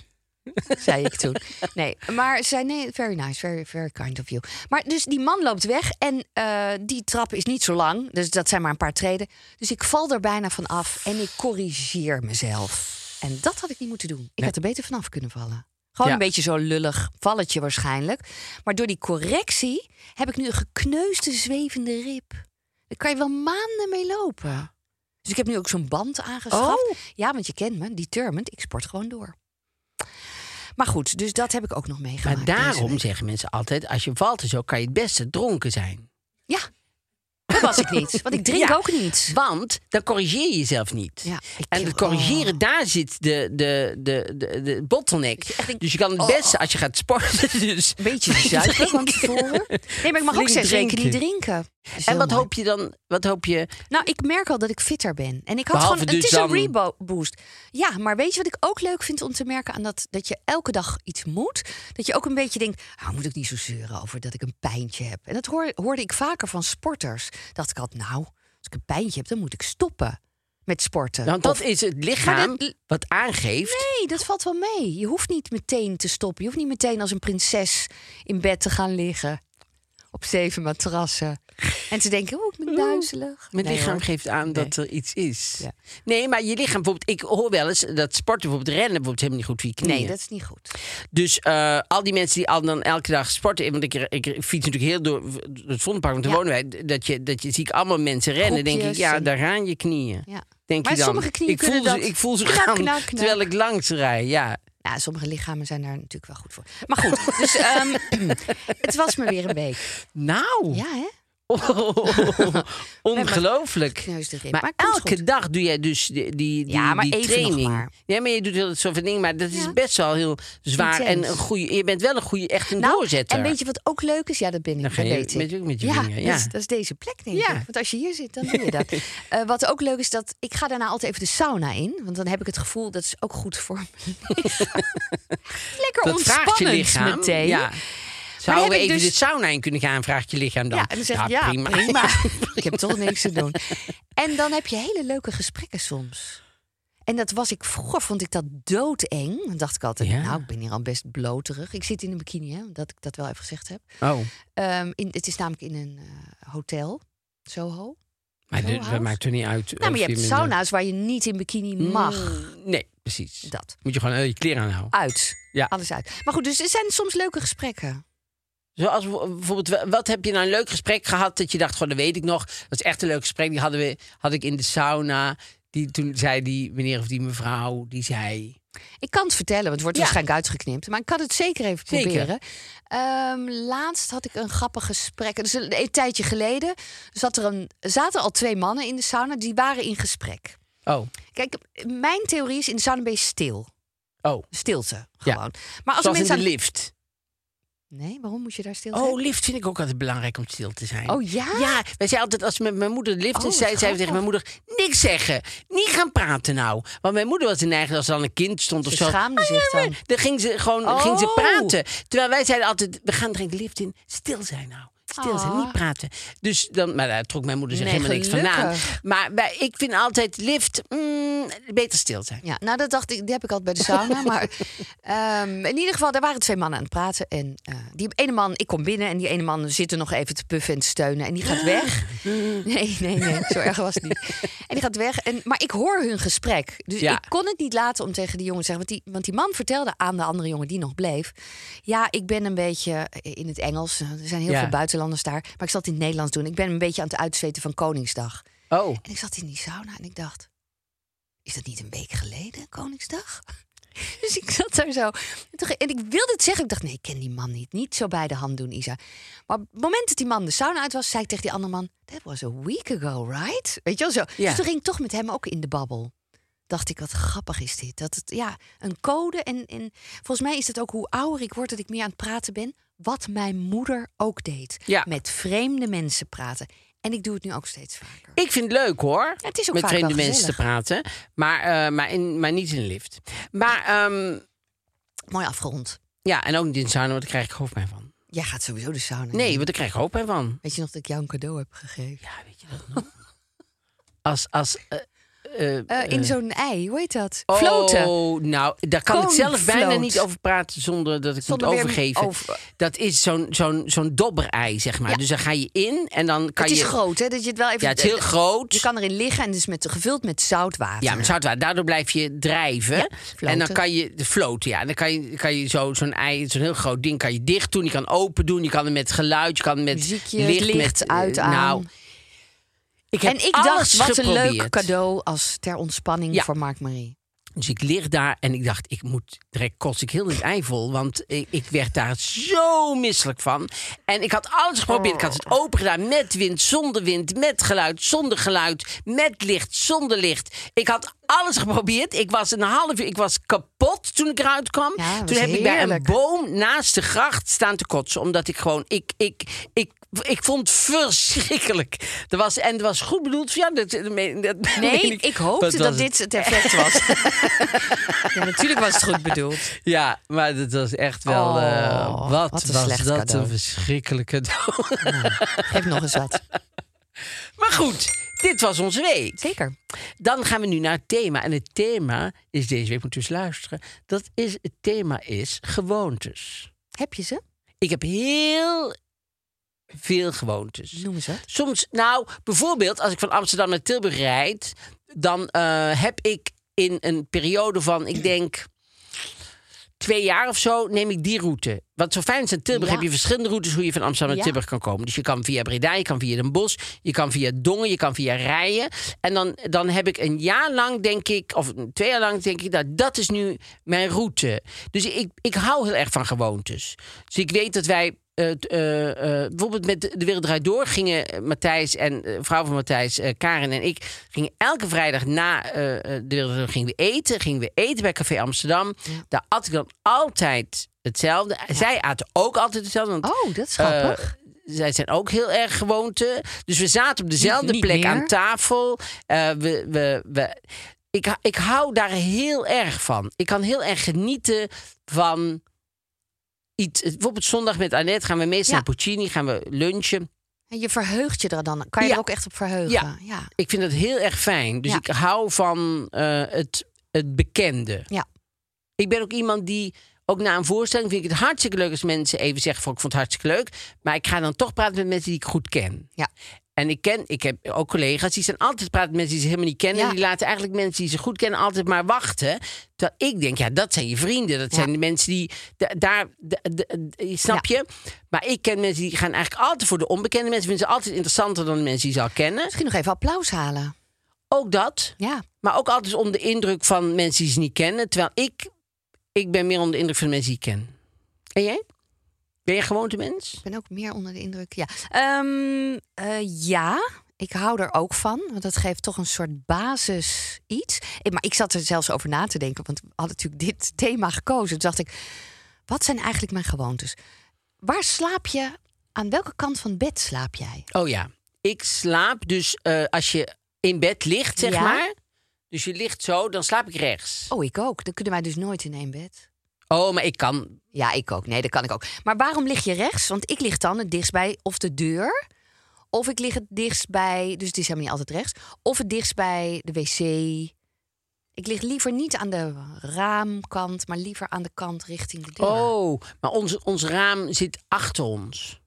Speaker 3: Zei ik toen. Nee, maar ze zei nee, very nice, very, very kind of you. Maar dus die man loopt weg en eh, die trap is niet zo lang. Dus dat zijn maar een paar treden. Dus ik val er bijna van af en ik corrigeer mezelf. En dat had ik niet moeten doen. Ik had er beter vanaf kunnen vallen. Gewoon
Speaker 2: Ja.
Speaker 3: een beetje zo lullig valletje waarschijnlijk. Maar door die correctie heb ik nu een gekneusde zwevende rib. Daar kan je wel maanden mee lopen. Dus ik heb nu ook zo'n band aangeschaft.
Speaker 2: Oh.
Speaker 3: Ja, want je kent me, determined. Ik sport gewoon door. Maar goed, dus dat heb ik ook nog meegemaakt.
Speaker 2: Maar daarom zeggen mensen altijd: als je valt en zo, kan je het beste dronken zijn.
Speaker 3: Ja, dat was ik niet. Want ik drink
Speaker 2: Ja.
Speaker 3: ook niet.
Speaker 2: Want dan corrigeer je jezelf niet.
Speaker 3: Ja,
Speaker 2: en het corrigeren, daar zit de, de, de, de, de bottleneck.
Speaker 3: je echt denkt,
Speaker 2: dus je kan het
Speaker 3: oh.
Speaker 2: beste als je gaat sporten. *laughs* Dus
Speaker 3: Een beetje *laughs* zuipen van tevoren. Nee, maar ik mag ook zes weken niet
Speaker 2: drinken. En wat
Speaker 3: mooi.
Speaker 2: hoop je dan? Wat hoop je?
Speaker 3: Nou, ik merk al dat ik fitter ben. En ik had
Speaker 2: Behalve
Speaker 3: gewoon. Het
Speaker 2: dus
Speaker 3: is een
Speaker 2: dan-
Speaker 3: reboost. Ja, maar weet je wat ik ook leuk vind om te merken aan dat, dat je elke dag iets moet? Dat je ook een beetje denkt: nou, moet ik niet zo zeuren over dat ik een pijntje heb. En dat hoor, hoorde ik vaker van sporters. Dacht ik altijd, nou, als ik een pijntje heb, dan moet ik stoppen met sporten.
Speaker 2: Want dat
Speaker 3: Of-
Speaker 2: is het lichaam
Speaker 3: dat-
Speaker 2: wat aangeeft.
Speaker 3: Nee, dat valt wel mee. Je hoeft niet meteen te stoppen. Je hoeft niet meteen als een prinses in bed te gaan liggen. Op zeven matrassen. En te denken, oh, ben duizelig.
Speaker 2: Mijn
Speaker 3: Nee,
Speaker 2: lichaam
Speaker 3: hoor.
Speaker 2: geeft aan
Speaker 3: Nee.
Speaker 2: dat er iets is.
Speaker 3: Ja.
Speaker 2: Nee, maar je lichaam bijvoorbeeld. Ik hoor wel eens dat sporten, bijvoorbeeld rennen, bijvoorbeeld helemaal niet goed voor je knieën.
Speaker 3: Nee, dat is niet goed.
Speaker 2: Dus eh, al die mensen die al dan elke dag sporten, want ik, ik, fiets natuurlijk heel door het Vondelpark, want daar
Speaker 3: Ja.
Speaker 2: wonen wij. Dat je, dat je zie ik allemaal mensen rennen, denk ik, ja, daar gaan je knieën.
Speaker 3: Ja.
Speaker 2: Denk
Speaker 3: Maar
Speaker 2: je dan?
Speaker 3: sommige knieën
Speaker 2: ik voel
Speaker 3: kunnen
Speaker 2: ze,
Speaker 3: dat.
Speaker 2: ik voel ze
Speaker 3: Knak,
Speaker 2: gaan
Speaker 3: knak, knak.
Speaker 2: terwijl ik langs rij. Ja.
Speaker 3: Ja, sommige lichamen zijn daar natuurlijk wel goed voor. Maar goed, dus ehm, *clears throat* het was me weer een week.
Speaker 2: Nou,
Speaker 3: Ja, hè? *laughs*
Speaker 2: Ongelooflijk.
Speaker 3: Kneus de rib.
Speaker 2: Maar, elke
Speaker 3: goed.
Speaker 2: dag doe jij dus die, die, die,
Speaker 3: Ja, maar
Speaker 2: die
Speaker 3: even nog
Speaker 2: training.
Speaker 3: maar.
Speaker 2: Ja, maar je doet heel zoveel dingen, maar dat is
Speaker 3: Ja.
Speaker 2: best wel heel zwaar. En een goede, je bent wel een goede, echt een
Speaker 3: Nou,
Speaker 2: doorzetter.
Speaker 3: en weet je wat ook leuk is? Ja, dat ben ik.
Speaker 2: Dan ga
Speaker 3: dat
Speaker 2: je met- met je
Speaker 3: ja, Dat,
Speaker 2: ja.
Speaker 3: is, dat is deze plek, denk
Speaker 2: Ja.
Speaker 3: ik. Want als je hier zit, dan doe je dat. *laughs* Eh, wat ook leuk is, dat ik ga daarna altijd even de sauna in. Want dan heb ik het gevoel, dat is ook goed voor lichaam. *laughs* Lekker
Speaker 2: dat je lichaam.
Speaker 3: meteen.
Speaker 2: Ja. Zouden we even
Speaker 3: dus-
Speaker 2: de sauna in kunnen gaan, vraagt je lichaam dan.
Speaker 3: Ja, en dan ja,
Speaker 2: prima.
Speaker 3: prima. *laughs* ik heb toch niks te doen. En dan heb je hele leuke gesprekken soms. En dat was ik, vroeger vond ik dat doodeng. Dan dacht ik altijd,
Speaker 2: Ja.
Speaker 3: nou, ik ben hier al best bloterig. Ik zit in een bikini, hè, dat ik dat wel even gezegd heb.
Speaker 2: Oh,
Speaker 3: Ehm, in, het is namelijk in een eh, hotel, Soho.
Speaker 2: maar dat maakt er niet uit.
Speaker 3: Nou, maar je hebt
Speaker 2: minder-
Speaker 3: sauna's waar je niet in bikini mag.
Speaker 2: Mm, Nee, precies.
Speaker 3: Dat.
Speaker 2: Moet je gewoon heel je kleren aanhouden.
Speaker 3: Uit.
Speaker 2: Ja.
Speaker 3: Alles uit. Maar goed, dus er zijn soms leuke gesprekken.
Speaker 2: Zoals bijvoorbeeld, wat heb je nou een leuk gesprek gehad dat je dacht, gewoon, dat weet ik nog. Dat is echt een leuk gesprek. Die hadden we, had ik in de sauna. Die, toen zei die meneer of die mevrouw, die zei...
Speaker 3: Ik kan het vertellen, want het wordt
Speaker 2: Ja.
Speaker 3: waarschijnlijk uitgeknipt. Maar ik kan het zeker even
Speaker 2: Zeker.
Speaker 3: proberen. Ehm, laatst had ik een grappig gesprek. Dus een, een tijdje geleden zat er een, zaten al twee mannen in de sauna. Die waren in gesprek.
Speaker 2: Oh,
Speaker 3: Kijk, mijn theorie is in de sauna ben je stil.
Speaker 2: oh.
Speaker 3: Stilte,
Speaker 2: Ja.
Speaker 3: gewoon. Maar als
Speaker 2: Zoals
Speaker 3: er
Speaker 2: in
Speaker 3: mensen
Speaker 2: de lift.
Speaker 3: Nee, waarom moet je daar stil
Speaker 2: Oh,
Speaker 3: zijn?
Speaker 2: lift vind ik ook altijd belangrijk om stil te zijn.
Speaker 3: Oh ja?
Speaker 2: Ja, wij zeiden altijd als met mijn moeder de lift
Speaker 3: Oh,
Speaker 2: in,
Speaker 3: wat
Speaker 2: zei, zeiden we tegen mijn moeder: niks zeggen, niet gaan praten nou. Want mijn moeder was een eigen als dan een kind stond of zo.
Speaker 3: schaamde zich
Speaker 2: "Ah,
Speaker 3: dan."
Speaker 2: Dan ging ze gewoon
Speaker 3: Oh.
Speaker 2: ging ze praten. Terwijl wij zeiden altijd: we gaan een lift in, stil zijn nou. Stil zijn,
Speaker 3: Ah.
Speaker 2: niet praten. Dus dan, maar daar trok mijn moeder zich
Speaker 3: Nee,
Speaker 2: helemaal niks van aan. Maar ik vind altijd lift, mm, beter stil zijn.
Speaker 3: Ja, nou dat dacht ik, die heb ik altijd bij de sauna. *laughs* maar ehm, in ieder geval, daar waren twee mannen aan het praten. En eh, die ene man, ik kom binnen en die ene man zit er nog even te puffen en te steunen. En die gaat weg. *gasps* Nee, nee, nee, zo erg was het niet. En die gaat weg. En, maar ik hoor hun gesprek. Dus
Speaker 2: Ja.
Speaker 3: ik kon het niet laten om tegen die jongen te zeggen. Want die, want die man vertelde aan de andere jongen die nog bleef. Ja, ik ben een beetje in het Engels. Er zijn heel
Speaker 2: Ja.
Speaker 3: veel buitenlanders daar. Maar ik zal het in het Nederlands doen. Ik ben een beetje aan het uitzweten van Koningsdag.
Speaker 2: Oh,
Speaker 3: En ik zat in die sauna en ik dacht, is dat niet een week geleden, Koningsdag? *laughs* Dus ik zat daar zo. En, toen- en ik wilde het zeggen. Ik dacht, nee, ik ken die man niet. Niet zo bij de hand doen, Isa. Maar op het moment dat die man de sauna uit was, zei ik tegen die andere man... That was a week ago, right? Weet je wel zo.
Speaker 2: Ja.
Speaker 3: Dus toen ging ik toch met hem ook in de babbel. Dacht ik, wat grappig is dit. Dat het, ja, een code. En, en volgens mij is het ook hoe ouder ik word, dat ik meer aan het praten ben. Wat mijn moeder ook deed.
Speaker 2: Ja.
Speaker 3: Met vreemde mensen praten. En ik doe het nu ook steeds vaker.
Speaker 2: ik vind het leuk hoor.
Speaker 3: het is ook
Speaker 2: met vreemde mensen te praten. Maar, eh, maar, in, maar niet in de lift. Maar ehm,
Speaker 3: Mooi afgerond.
Speaker 2: ja, en ook niet in de sauna, want daar krijg ik hoofdpijn van.
Speaker 3: Jij gaat sowieso de sauna.
Speaker 2: Nee,
Speaker 3: in.
Speaker 2: want daar krijg ik hoofdpijn van.
Speaker 3: Weet je nog dat ik jou een cadeau heb gegeven?
Speaker 2: Ja, weet je dat nog? *laughs* Als, als, eh, eh,
Speaker 3: Eh, in
Speaker 2: eh,
Speaker 3: zo'n ei, hoe heet dat? Floten.
Speaker 2: Oh, nou, daar kan ik zelf bijna niet over praten zonder dat ik
Speaker 3: Zonder
Speaker 2: moet overgeven.
Speaker 3: over-
Speaker 2: Dat is zo'n zo'n zo'n dobberei, zeg maar.
Speaker 3: Ja.
Speaker 2: Dus dan ga je in en dan kan
Speaker 3: het is
Speaker 2: je...
Speaker 3: groot, hè? Dat je het wel even.
Speaker 2: Ja, het is heel groot.
Speaker 3: Je kan erin liggen en het is met, gevuld met zoutwater.
Speaker 2: Ja, met zoutwater. Daardoor blijf je drijven.
Speaker 3: Ja,
Speaker 2: en dan kan je de floten, ja. Dan kan je, kan je zo, zo'n ei, zo'n heel groot ding, kan je dicht doen. Je kan open doen. Je kan het met geluid. Je kan het met
Speaker 3: Muziekje,
Speaker 2: licht,
Speaker 3: licht,
Speaker 2: met,
Speaker 3: uit,
Speaker 2: eh,
Speaker 3: aan.
Speaker 2: Nou, ik heb
Speaker 3: En ik dacht, wat een leuk cadeau als ter ontspanning
Speaker 2: Ja.
Speaker 3: voor Mark Marie.
Speaker 2: Dus ik lig daar en ik dacht, ik moet direct kost ik heel dit ei vol. Want ik, ik werd daar zo misselijk van. En ik had alles geprobeerd. Ik had het open gedaan met wind, zonder wind, met geluid, zonder geluid, met licht, zonder licht. Ik had alles geprobeerd. Ik was een half uur, ik was kapot toen ik eruit kwam.
Speaker 3: Ja,
Speaker 2: toen heb ik bij een boom naast de gracht staan te kotsen. Omdat ik gewoon, ik, ik, ik, ik vond het verschrikkelijk. Er was, en het was goed bedoeld. Ja, dat, dat,
Speaker 3: Nee,
Speaker 2: ik.
Speaker 3: ik hoopte dat dit het effect was. *laughs* ja, natuurlijk was het goed bedoeld.
Speaker 2: Ja, maar dat was echt wel.
Speaker 3: Oh,
Speaker 2: eh, wat, was dat
Speaker 3: cadeau.
Speaker 2: een verschrikkelijk cadeau.
Speaker 3: Geef nog eens wat. *laughs*
Speaker 2: maar goed, dit was onze week.
Speaker 3: Zeker.
Speaker 2: Dan gaan we nu naar het thema. En het thema is deze week, moet dus luisteren. Dat is, het thema is gewoontes.
Speaker 3: Heb je ze?
Speaker 2: Ik heb heel veel gewoontes.
Speaker 3: Noem eens wat.
Speaker 2: Soms, nou, bijvoorbeeld als ik van Amsterdam naar Tilburg rijd, dan eh, heb ik in een periode van, ik denk, twee jaar of zo, neem ik die route. Wat zo fijn is aan Tilburg,
Speaker 3: Ja.
Speaker 2: heb je verschillende routes hoe je van Amsterdam naar
Speaker 3: Ja.
Speaker 2: Tilburg kan komen. Dus je kan via Breda, je kan via Den Bosch, je kan via Dongen, je kan via Rijen. En dan, dan heb ik een jaar lang, denk ik, of twee jaar lang, denk ik, dat dat is nu mijn route. Dus ik, ik hou heel erg van gewoontes. Dus ik weet dat wij. eh, eh, eh, bijvoorbeeld met de Wereld Draait Door gingen Matthijs en vrouw van Matthijs, Karen en ik, gingen elke vrijdag na de Wereld Door gingen we eten. Gingen we eten bij Café Amsterdam. Daar at ik dan altijd hetzelfde. Zij aten ook altijd hetzelfde. Want
Speaker 3: Oh, dat is grappig.
Speaker 2: eh, zij zijn ook heel erg gewoonte. Dus we zaten op dezelfde
Speaker 3: niet
Speaker 2: plek
Speaker 3: meer.
Speaker 2: aan tafel. Eh, we, we, we, ik, ik hou daar heel erg van. Ik kan heel erg genieten van iets. Bijvoorbeeld zondag met Annette gaan we meestal
Speaker 3: Ja.
Speaker 2: naar Puccini, gaan we lunchen.
Speaker 3: En je verheugt je er dan. Kan je
Speaker 2: Ja.
Speaker 3: er ook echt op verheugen?
Speaker 2: Ja.
Speaker 3: ja.
Speaker 2: Ik vind het heel erg fijn. Dus ik hou van eh, het, het bekende.
Speaker 3: Ja.
Speaker 2: Ik ben ook iemand die, ook na een voorstelling, vind ik het hartstikke leuk als mensen even zeggen: van, Ik vond het hartstikke leuk. Maar ik ga dan toch praten met mensen die ik goed ken.
Speaker 3: Ja.
Speaker 2: En ik ken, ik heb ook collega's die zijn altijd praten met mensen die ze helemaal niet kennen.
Speaker 3: Ja.
Speaker 2: En die laten eigenlijk mensen die ze goed kennen altijd maar wachten. Terwijl ik denk, ja, dat zijn je vrienden. Dat
Speaker 3: Ja.
Speaker 2: zijn de mensen die da- daar, da- da- da- snap je? Maar ik ken mensen die gaan eigenlijk altijd voor de onbekende mensen. Vinden ze altijd interessanter dan de mensen die ze al kennen.
Speaker 3: Misschien nog even applaus halen.
Speaker 2: Ook dat.
Speaker 3: Ja.
Speaker 2: Maar ook altijd onder de indruk van mensen die ze niet kennen. Terwijl ik, ik ben meer onder de indruk van de mensen die ik ken. En jij? Ben je een gewoontemens?
Speaker 3: Ik ben ook meer onder de indruk. Ja. Ehm, eh, ja, ik hou er ook van. Want dat geeft toch een soort basis iets. Maar ik zat er zelfs over na te denken. Want we hadden natuurlijk dit *laughs* thema gekozen. Toen dacht ik, wat zijn eigenlijk mijn gewoontes? Waar slaap je? Aan welke kant van het bed slaap jij?
Speaker 2: Oh ja. Ik slaap dus eh, als je in bed ligt, zeg
Speaker 3: Ja.
Speaker 2: maar. Dus je ligt zo, dan slaap ik rechts.
Speaker 3: Oh, ik ook. Dan kunnen wij dus nooit in één bed.
Speaker 2: Oh, maar ik kan.
Speaker 3: Ja, ik ook. Nee, dat kan ik ook. Maar waarom lig je rechts? Want ik lig dan het dichtst bij of de deur. Of ik lig het dichtst bij, dus het is helemaal niet altijd rechts. Of het dichtst bij de wc. Ik lig liever niet aan de raamkant, maar liever aan de kant richting de deur.
Speaker 2: Oh, maar ons, ons raam zit achter ons.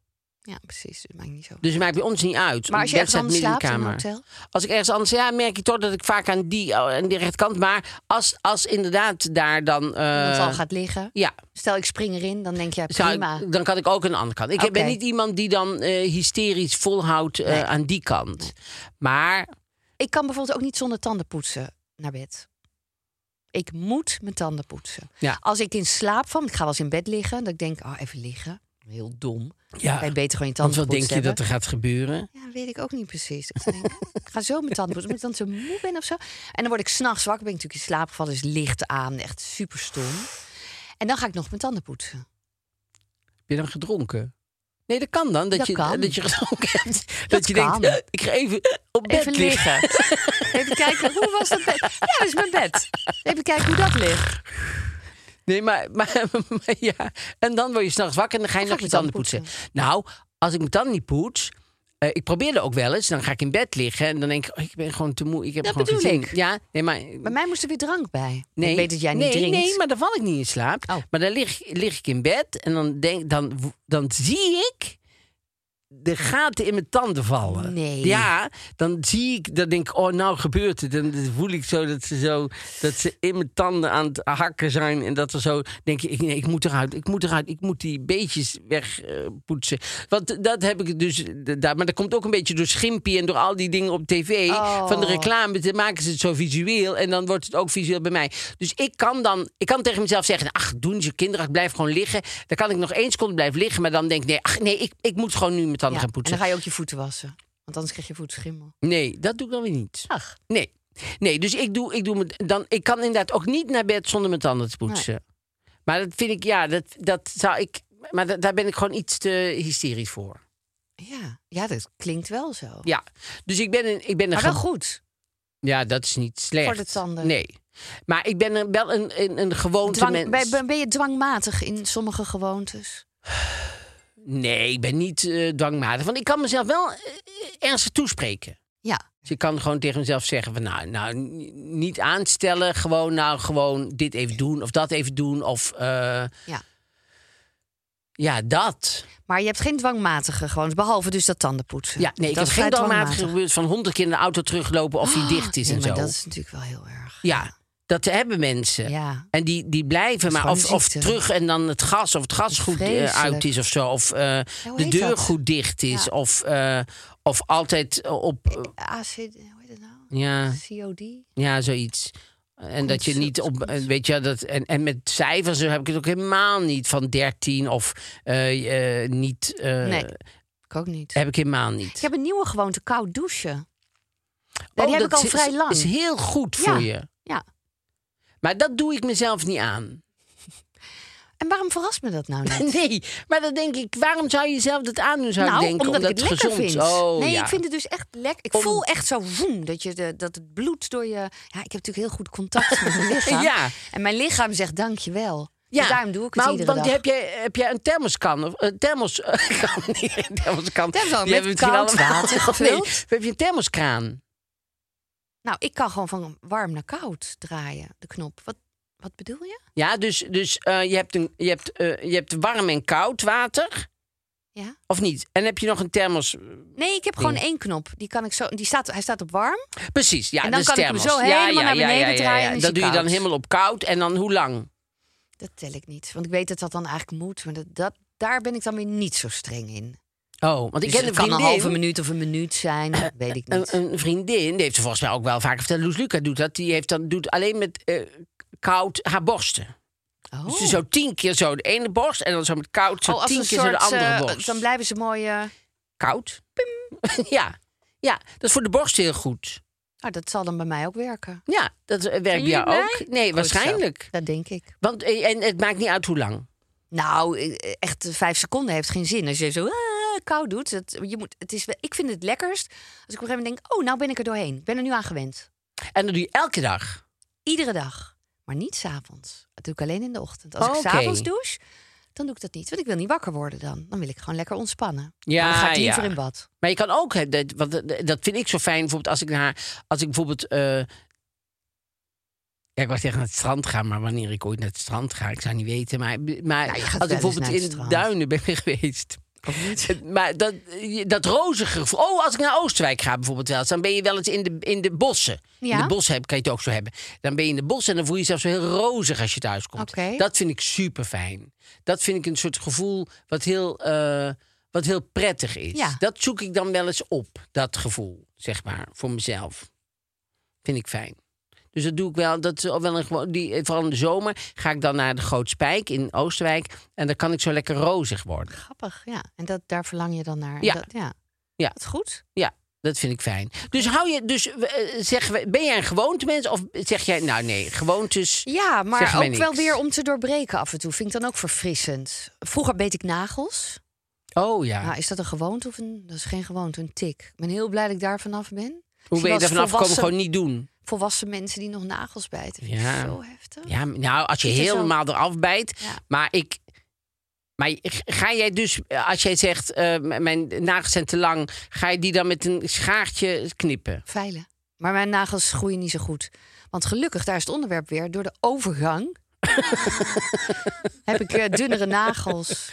Speaker 3: Ja, precies. Dat maakt niet zo.
Speaker 2: Dus het maakt bij ons niet uit.
Speaker 3: Maar als je
Speaker 2: Het
Speaker 3: ergens anders slaapt
Speaker 2: in de
Speaker 3: een
Speaker 2: kamer.
Speaker 3: hotel?
Speaker 2: Als ik ergens anders, ja, merk je toch dat ik vaak aan die, oh, aan die rechterkant. Maar als, als inderdaad daar dan. eh,
Speaker 3: Iemand al gaat liggen.
Speaker 2: ja,
Speaker 3: Stel, ik spring erin, dan denk je, ja,
Speaker 2: zou-
Speaker 3: prima.
Speaker 2: dan kan ik ook aan de andere kant. Ik ben niet iemand die dan eh, hysterisch volhoudt eh,
Speaker 3: Nee.
Speaker 2: aan die kant. Maar
Speaker 3: Ik kan bijvoorbeeld ook niet zonder tanden poetsen naar bed. Ik moet mijn tanden poetsen.
Speaker 2: Ja.
Speaker 3: Als ik in slaap val, ik ga wel eens in bed liggen, dat ik denk, oh, even liggen. Heel dom.
Speaker 2: ja,
Speaker 3: Kan je beter gewoon je
Speaker 2: want
Speaker 3: tanden
Speaker 2: wat denk je dat er gaat gebeuren?
Speaker 3: Ja, weet ik ook niet precies. Ik denk, *laughs* ik ga zo mijn tanden poetsen. Omdat ik dan zo moe ben of zo. En dan word ik s'nachts wakker. Ben ik natuurlijk in slaap gevallen. Dus licht aan. Echt super stom. En dan ga ik nog mijn tanden poetsen.
Speaker 2: Heb je dan gedronken? Nee, dat kan dan. Dat,
Speaker 3: Dat
Speaker 2: je,
Speaker 3: kan.
Speaker 2: dat je gedronken hebt. Dat, je
Speaker 3: kan.
Speaker 2: denkt, ik ga even op bed
Speaker 3: Even
Speaker 2: liggen.
Speaker 3: liggen. *laughs* Even kijken, hoe was dat bed? Ja, dat is mijn bed. Even kijken hoe dat ligt.
Speaker 2: Nee, maar, *laughs* maar, maar ja. En dan word je s'nachts wakker en dan ga je nog je tanden poetsen. Nou, als ik mijn tanden niet poets. eh, ik probeerde ook wel eens. Dan ga ik in bed liggen en dan denk ik, oh, ik ben gewoon te moe. Ik heb
Speaker 3: Dat
Speaker 2: gewoon
Speaker 3: bedoel ik.
Speaker 2: Ja, nee, maar.
Speaker 3: Bij mij moest er weer drank bij.
Speaker 2: Nee,
Speaker 3: Ik weet dat jij niet
Speaker 2: nee,
Speaker 3: drinkt.
Speaker 2: Nee, maar dan val ik niet in slaap.
Speaker 3: Oh.
Speaker 2: Maar dan lig, lig ik in bed en dan, denk, dan, dan zie ik de gaten in mijn tanden vallen.
Speaker 3: Nee.
Speaker 2: Ja, dan zie ik, dan denk ik, oh, nou gebeurt het. En dan voel ik zo dat ze zo, dat ze in mijn tanden aan het hakken zijn. En dat er zo, denk ik, nee, ik moet eruit, ik moet eruit, ik moet die beetjes wegpoetsen. Want dat heb ik dus, daar, maar dat komt ook een beetje door Schimpie en door al die dingen op tv.
Speaker 3: Oh.
Speaker 2: Van de reclame, dan maken ze het zo visueel. En dan wordt het ook visueel bij mij. Dus ik kan dan, ik kan tegen mezelf zeggen, ach, doen ze kinderen, ik blijf gewoon liggen. Dan kan ik nog één seconde blijven liggen. Maar dan denk ik, nee, ach, nee, ik, ik moet gewoon nu mijn
Speaker 3: Ja,
Speaker 2: gaan
Speaker 3: En
Speaker 2: poetsen.
Speaker 3: dan ga je ook je voeten wassen. Want anders krijg je voetschimmel.
Speaker 2: Nee, dat doe ik dan weer niet.
Speaker 3: Ach.
Speaker 2: Nee. Nee, dus ik doe, ik doe me, dan, ik kan inderdaad ook niet naar bed zonder mijn tanden te poetsen. Maar dat vind ik, ja, dat, dat zou ik. Maar da- daar ben ik gewoon iets te hysterisch voor.
Speaker 3: Ja, ja dat klinkt wel zo.
Speaker 2: Ja, dus ik ben een, ik ben een
Speaker 3: Maar wel
Speaker 2: ge-
Speaker 3: goed.
Speaker 2: Ja, dat is niet slecht.
Speaker 3: Voor de tanden.
Speaker 2: Nee. Maar ik ben een, wel een, een, een gewoonte
Speaker 3: Dwang,
Speaker 2: mens.
Speaker 3: ben je dwangmatig in sommige gewoontes?
Speaker 2: Nee, ik ben niet eh, dwangmatig. Want ik kan mezelf wel eh, ernstig toespreken.
Speaker 3: Ja.
Speaker 2: Dus ik kan gewoon tegen mezelf zeggen van nou, nou niet aanstellen, gewoon nou gewoon dit even doen of dat even doen of eh,
Speaker 3: ja.
Speaker 2: ja dat.
Speaker 3: Maar je hebt geen dwangmatige gewoontes, behalve dus dat tandenpoetsen.
Speaker 2: Ja, nee, ik
Speaker 3: Dat
Speaker 2: heb
Speaker 3: is
Speaker 2: geen dwangmatige
Speaker 3: dwangmatig.
Speaker 2: gebeurd van honderd keer in de auto teruglopen of die dicht is
Speaker 3: Nee,
Speaker 2: en
Speaker 3: maar
Speaker 2: zo.
Speaker 3: dat is natuurlijk wel heel erg.
Speaker 2: Ja, Dat hebben mensen.
Speaker 3: Ja.
Speaker 2: En die, die blijven maar. Of, of terug en dan het gas. Of het gas goed eh,
Speaker 3: vreselijk.
Speaker 2: uit is of zo. Of eh, de deur
Speaker 3: dat?
Speaker 2: goed dicht is.
Speaker 3: Ja.
Speaker 2: Of, eh, of altijd op. eh,
Speaker 3: AC, hoe heet het nou?
Speaker 2: ja,
Speaker 3: COD?
Speaker 2: ja, zoiets. En dat je niet op. Weet je, dat, en, en met cijfers heb ik het ook helemaal niet. Van 13 of niet.
Speaker 3: Nee. Ik ook niet.
Speaker 2: Heb ik helemaal niet.
Speaker 3: Ik heb een nieuwe gewoonte, koud douchen.
Speaker 2: Oh,
Speaker 3: die heb ik al vrij lang.
Speaker 2: is heel goed voor
Speaker 3: Ja.
Speaker 2: je.
Speaker 3: Ja.
Speaker 2: Maar dat doe ik mezelf niet aan. *laughs*
Speaker 3: En waarom verrast me dat nou *laughs* niet?
Speaker 2: Nee, maar dan denk ik, waarom zou je jezelf dat aandoen? Zou
Speaker 3: nou,
Speaker 2: ik denken,
Speaker 3: omdat, ik het lekker
Speaker 2: gezond
Speaker 3: vind.
Speaker 2: Oh,
Speaker 3: nee,
Speaker 2: ja.
Speaker 3: ik vind het dus echt lekker. Ik
Speaker 2: Om-
Speaker 3: voel echt zo woem dat, je de, dat het bloed door je... Ja, ik heb natuurlijk heel goed contact met mijn *laughs* lichaam.
Speaker 2: Ja.
Speaker 3: En mijn lichaam zegt dankjewel.
Speaker 2: Ja,
Speaker 3: Dus daarom doe ik het
Speaker 2: maar,
Speaker 3: iedere
Speaker 2: want
Speaker 3: dag.
Speaker 2: Heb jij, heb jij een thermoskan? Of, een thermos... kan niet, een thermoskan.
Speaker 3: Met
Speaker 2: we misschien
Speaker 3: koud water
Speaker 2: Nee, heb je een thermoskraan?
Speaker 3: Nou, ik kan gewoon van warm naar koud draaien, de knop. Wat, wat bedoel je?
Speaker 2: Ja, dus, dus eh, je, hebt een, je, hebt, eh, je hebt warm en koud water,
Speaker 3: Ja?
Speaker 2: of niet? En heb je nog een thermos...
Speaker 3: Nee, ik heb gewoon één knop. Die kan ik zo, die staat, hij staat op warm.
Speaker 2: Precies, ja,
Speaker 3: En dan kan ik hem
Speaker 2: thermos.
Speaker 3: zo
Speaker 2: ja,
Speaker 3: helemaal
Speaker 2: ja,
Speaker 3: naar
Speaker 2: ja,
Speaker 3: beneden
Speaker 2: ja, ja,
Speaker 3: draaien en
Speaker 2: Dat doe je dan helemaal op koud. En dan hoe lang?
Speaker 3: Dat tel ik niet. Want ik weet dat dat dan eigenlijk moet. Maar dat, dat, daar ben ik dan weer niet zo streng in.
Speaker 2: Oh, want ik
Speaker 3: Dus
Speaker 2: ken
Speaker 3: het
Speaker 2: een
Speaker 3: kan een
Speaker 2: vriendin...
Speaker 3: halve minuut of een minuut zijn. Dat weet ik niet.
Speaker 2: Een, een vriendin, die heeft ze volgens mij ook wel vaak verteld. Loes Luca doet dat. Die heeft dan, doet alleen met eh, koud haar borsten.
Speaker 3: oh.
Speaker 2: Dus zo tien keer zo de ene borst. En dan zo met koud zo
Speaker 3: Oh,
Speaker 2: tien keer zo de andere
Speaker 3: eh,
Speaker 2: borst.
Speaker 3: Dan blijven ze mooi... eh,
Speaker 2: Koud. *laughs* ja. ja, dat is voor de borst heel goed.
Speaker 3: nou, dat zal dan bij mij ook werken.
Speaker 2: Ja, dat eh, werkt bij jou
Speaker 3: mij?
Speaker 2: ook. Nee,
Speaker 3: Goed zo.
Speaker 2: waarschijnlijk.
Speaker 3: Dat denk ik.
Speaker 2: Want, eh, en het maakt niet uit hoe lang.
Speaker 3: Nou, eh, echt eh, vijf seconden heeft geen zin. Als je zo koud doet. Het, je moet, het is, wel- ik vind het lekkerst als ik op een gegeven moment denk... oh, nou ben ik er doorheen. Ik ben er nu aan gewend.
Speaker 2: En dat doe je elke dag.
Speaker 3: Iedere dag. Maar niet s'avonds. Dat doe ik alleen in de ochtend. Als
Speaker 2: Oh,
Speaker 3: ik s'avonds douche, dan doe ik dat niet. Want ik wil niet wakker worden dan. Dan wil ik gewoon lekker ontspannen.
Speaker 2: Ja,
Speaker 3: Maar dan ga ik liever
Speaker 2: ja.
Speaker 3: in bad.
Speaker 2: Maar je kan ook, dat, want dat- vind ik zo fijn, bijvoorbeeld als ik naar, als ik bijvoorbeeld, eh, ja, ik zeggen naar het strand ga, maar wanneer ik ooit naar het strand ga, ik zou niet weten. Maar, maar
Speaker 3: gaat
Speaker 2: als ik bijvoorbeeld in. Duinen ben *laughs* geweest. Maar dat, dat rozige gevoel. Oh, als ik naar Oosterwijk ga bijvoorbeeld wel dan ben je wel eens in de, in de bossen. In de bossen heb, kan je het ook zo hebben. Dan ben je in de bossen en dan voel je jezelf zo heel rozig als je thuis komt. Dat vind ik super fijn. Dat vind ik een soort gevoel wat heel, eh, wat heel prettig is.
Speaker 3: Ja.
Speaker 2: Dat zoek ik dan wel eens op, dat gevoel, zeg maar, voor mezelf. Vind ik fijn. Dus dat doe ik wel. Dat is wel een gewoon. Die, vooral in de zomer ga ik dan naar de Groot Spijk in Oosterwijk. En dan kan ik zo lekker rozig worden.
Speaker 3: Grappig, ja. En dat, daar verlang je dan naar.
Speaker 2: Ja.
Speaker 3: Dat, ja.
Speaker 2: Ja.
Speaker 3: Dat is goed.
Speaker 2: Ja, dat vind ik fijn. Dus hou je, dus eh, zeggen we, ben jij een gewoontemens of zeg jij, nou nee, gewoontes.
Speaker 3: Ja, maar
Speaker 2: Zeg
Speaker 3: ook wel weer om te doorbreken af en toe. Vind ik dan ook verfrissend. Vroeger beet ik nagels.
Speaker 2: Oh ja.
Speaker 3: Nou, is dat een gewoonte of een... Dat is geen gewoonte, een tik. Ik ben heel blij dat ik daar vanaf ben.
Speaker 2: Hoe ben je vanaf gekomen? Gewoon niet doen.
Speaker 3: Volwassen mensen die nog nagels bijten. Vind
Speaker 2: Ja.
Speaker 3: zo heftig.
Speaker 2: Ja, nou, als je
Speaker 3: er zo-
Speaker 2: helemaal eraf bijt.
Speaker 3: Ja.
Speaker 2: Maar ik. Maar ga jij dus, als jij zegt, eh, mijn nagels zijn te lang, ga je die dan met een schaartje knippen?
Speaker 3: Veilen. Maar mijn nagels groeien niet zo goed. Want gelukkig, daar is het onderwerp weer, door de overgang... *laughs* heb ik eh, dunnere nagels.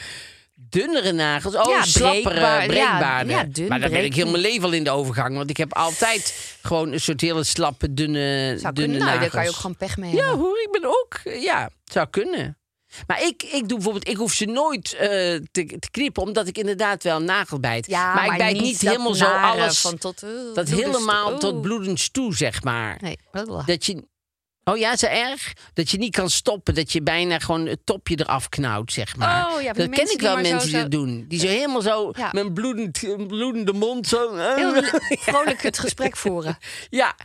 Speaker 2: Dunnere nagels, oh,
Speaker 3: Ja,
Speaker 2: slappere,
Speaker 3: breekbaar, ja, ja, dun,
Speaker 2: maar dan ben ik heel mijn leven al in de overgang. Want ik heb altijd gewoon een soort hele slappe, dunne,
Speaker 3: Zou
Speaker 2: dunne
Speaker 3: kunnen. Nou, daar
Speaker 2: nagels.
Speaker 3: kan je ook gewoon pech mee
Speaker 2: Ja
Speaker 3: hebben.
Speaker 2: hoor, ik ben ook. Ja, zou kunnen. Maar ik, ik doe bijvoorbeeld, ik hoef ze nooit eh, te, te knippen, omdat ik inderdaad wel nagelbijt.
Speaker 3: Ja,
Speaker 2: maar ik bijt niet, helemaal zo alles.
Speaker 3: Van tot, eh,
Speaker 2: dat
Speaker 3: bloedens-
Speaker 2: helemaal tot bloedens toe, zeg maar.
Speaker 3: Nee.
Speaker 2: Dat je. Oh ja, zo erg? Dat je niet kan stoppen. Dat je bijna gewoon het topje eraf knauwt, zeg maar.
Speaker 3: Oh, ja,
Speaker 2: dat ken ik wel
Speaker 3: zo-
Speaker 2: mensen die dat doen. Die zo helemaal zo
Speaker 3: Ja.
Speaker 2: met een bloedend, een bloedende mond zo...
Speaker 3: Heel le- *laughs* vrolijk het gesprek voeren.
Speaker 2: Ja.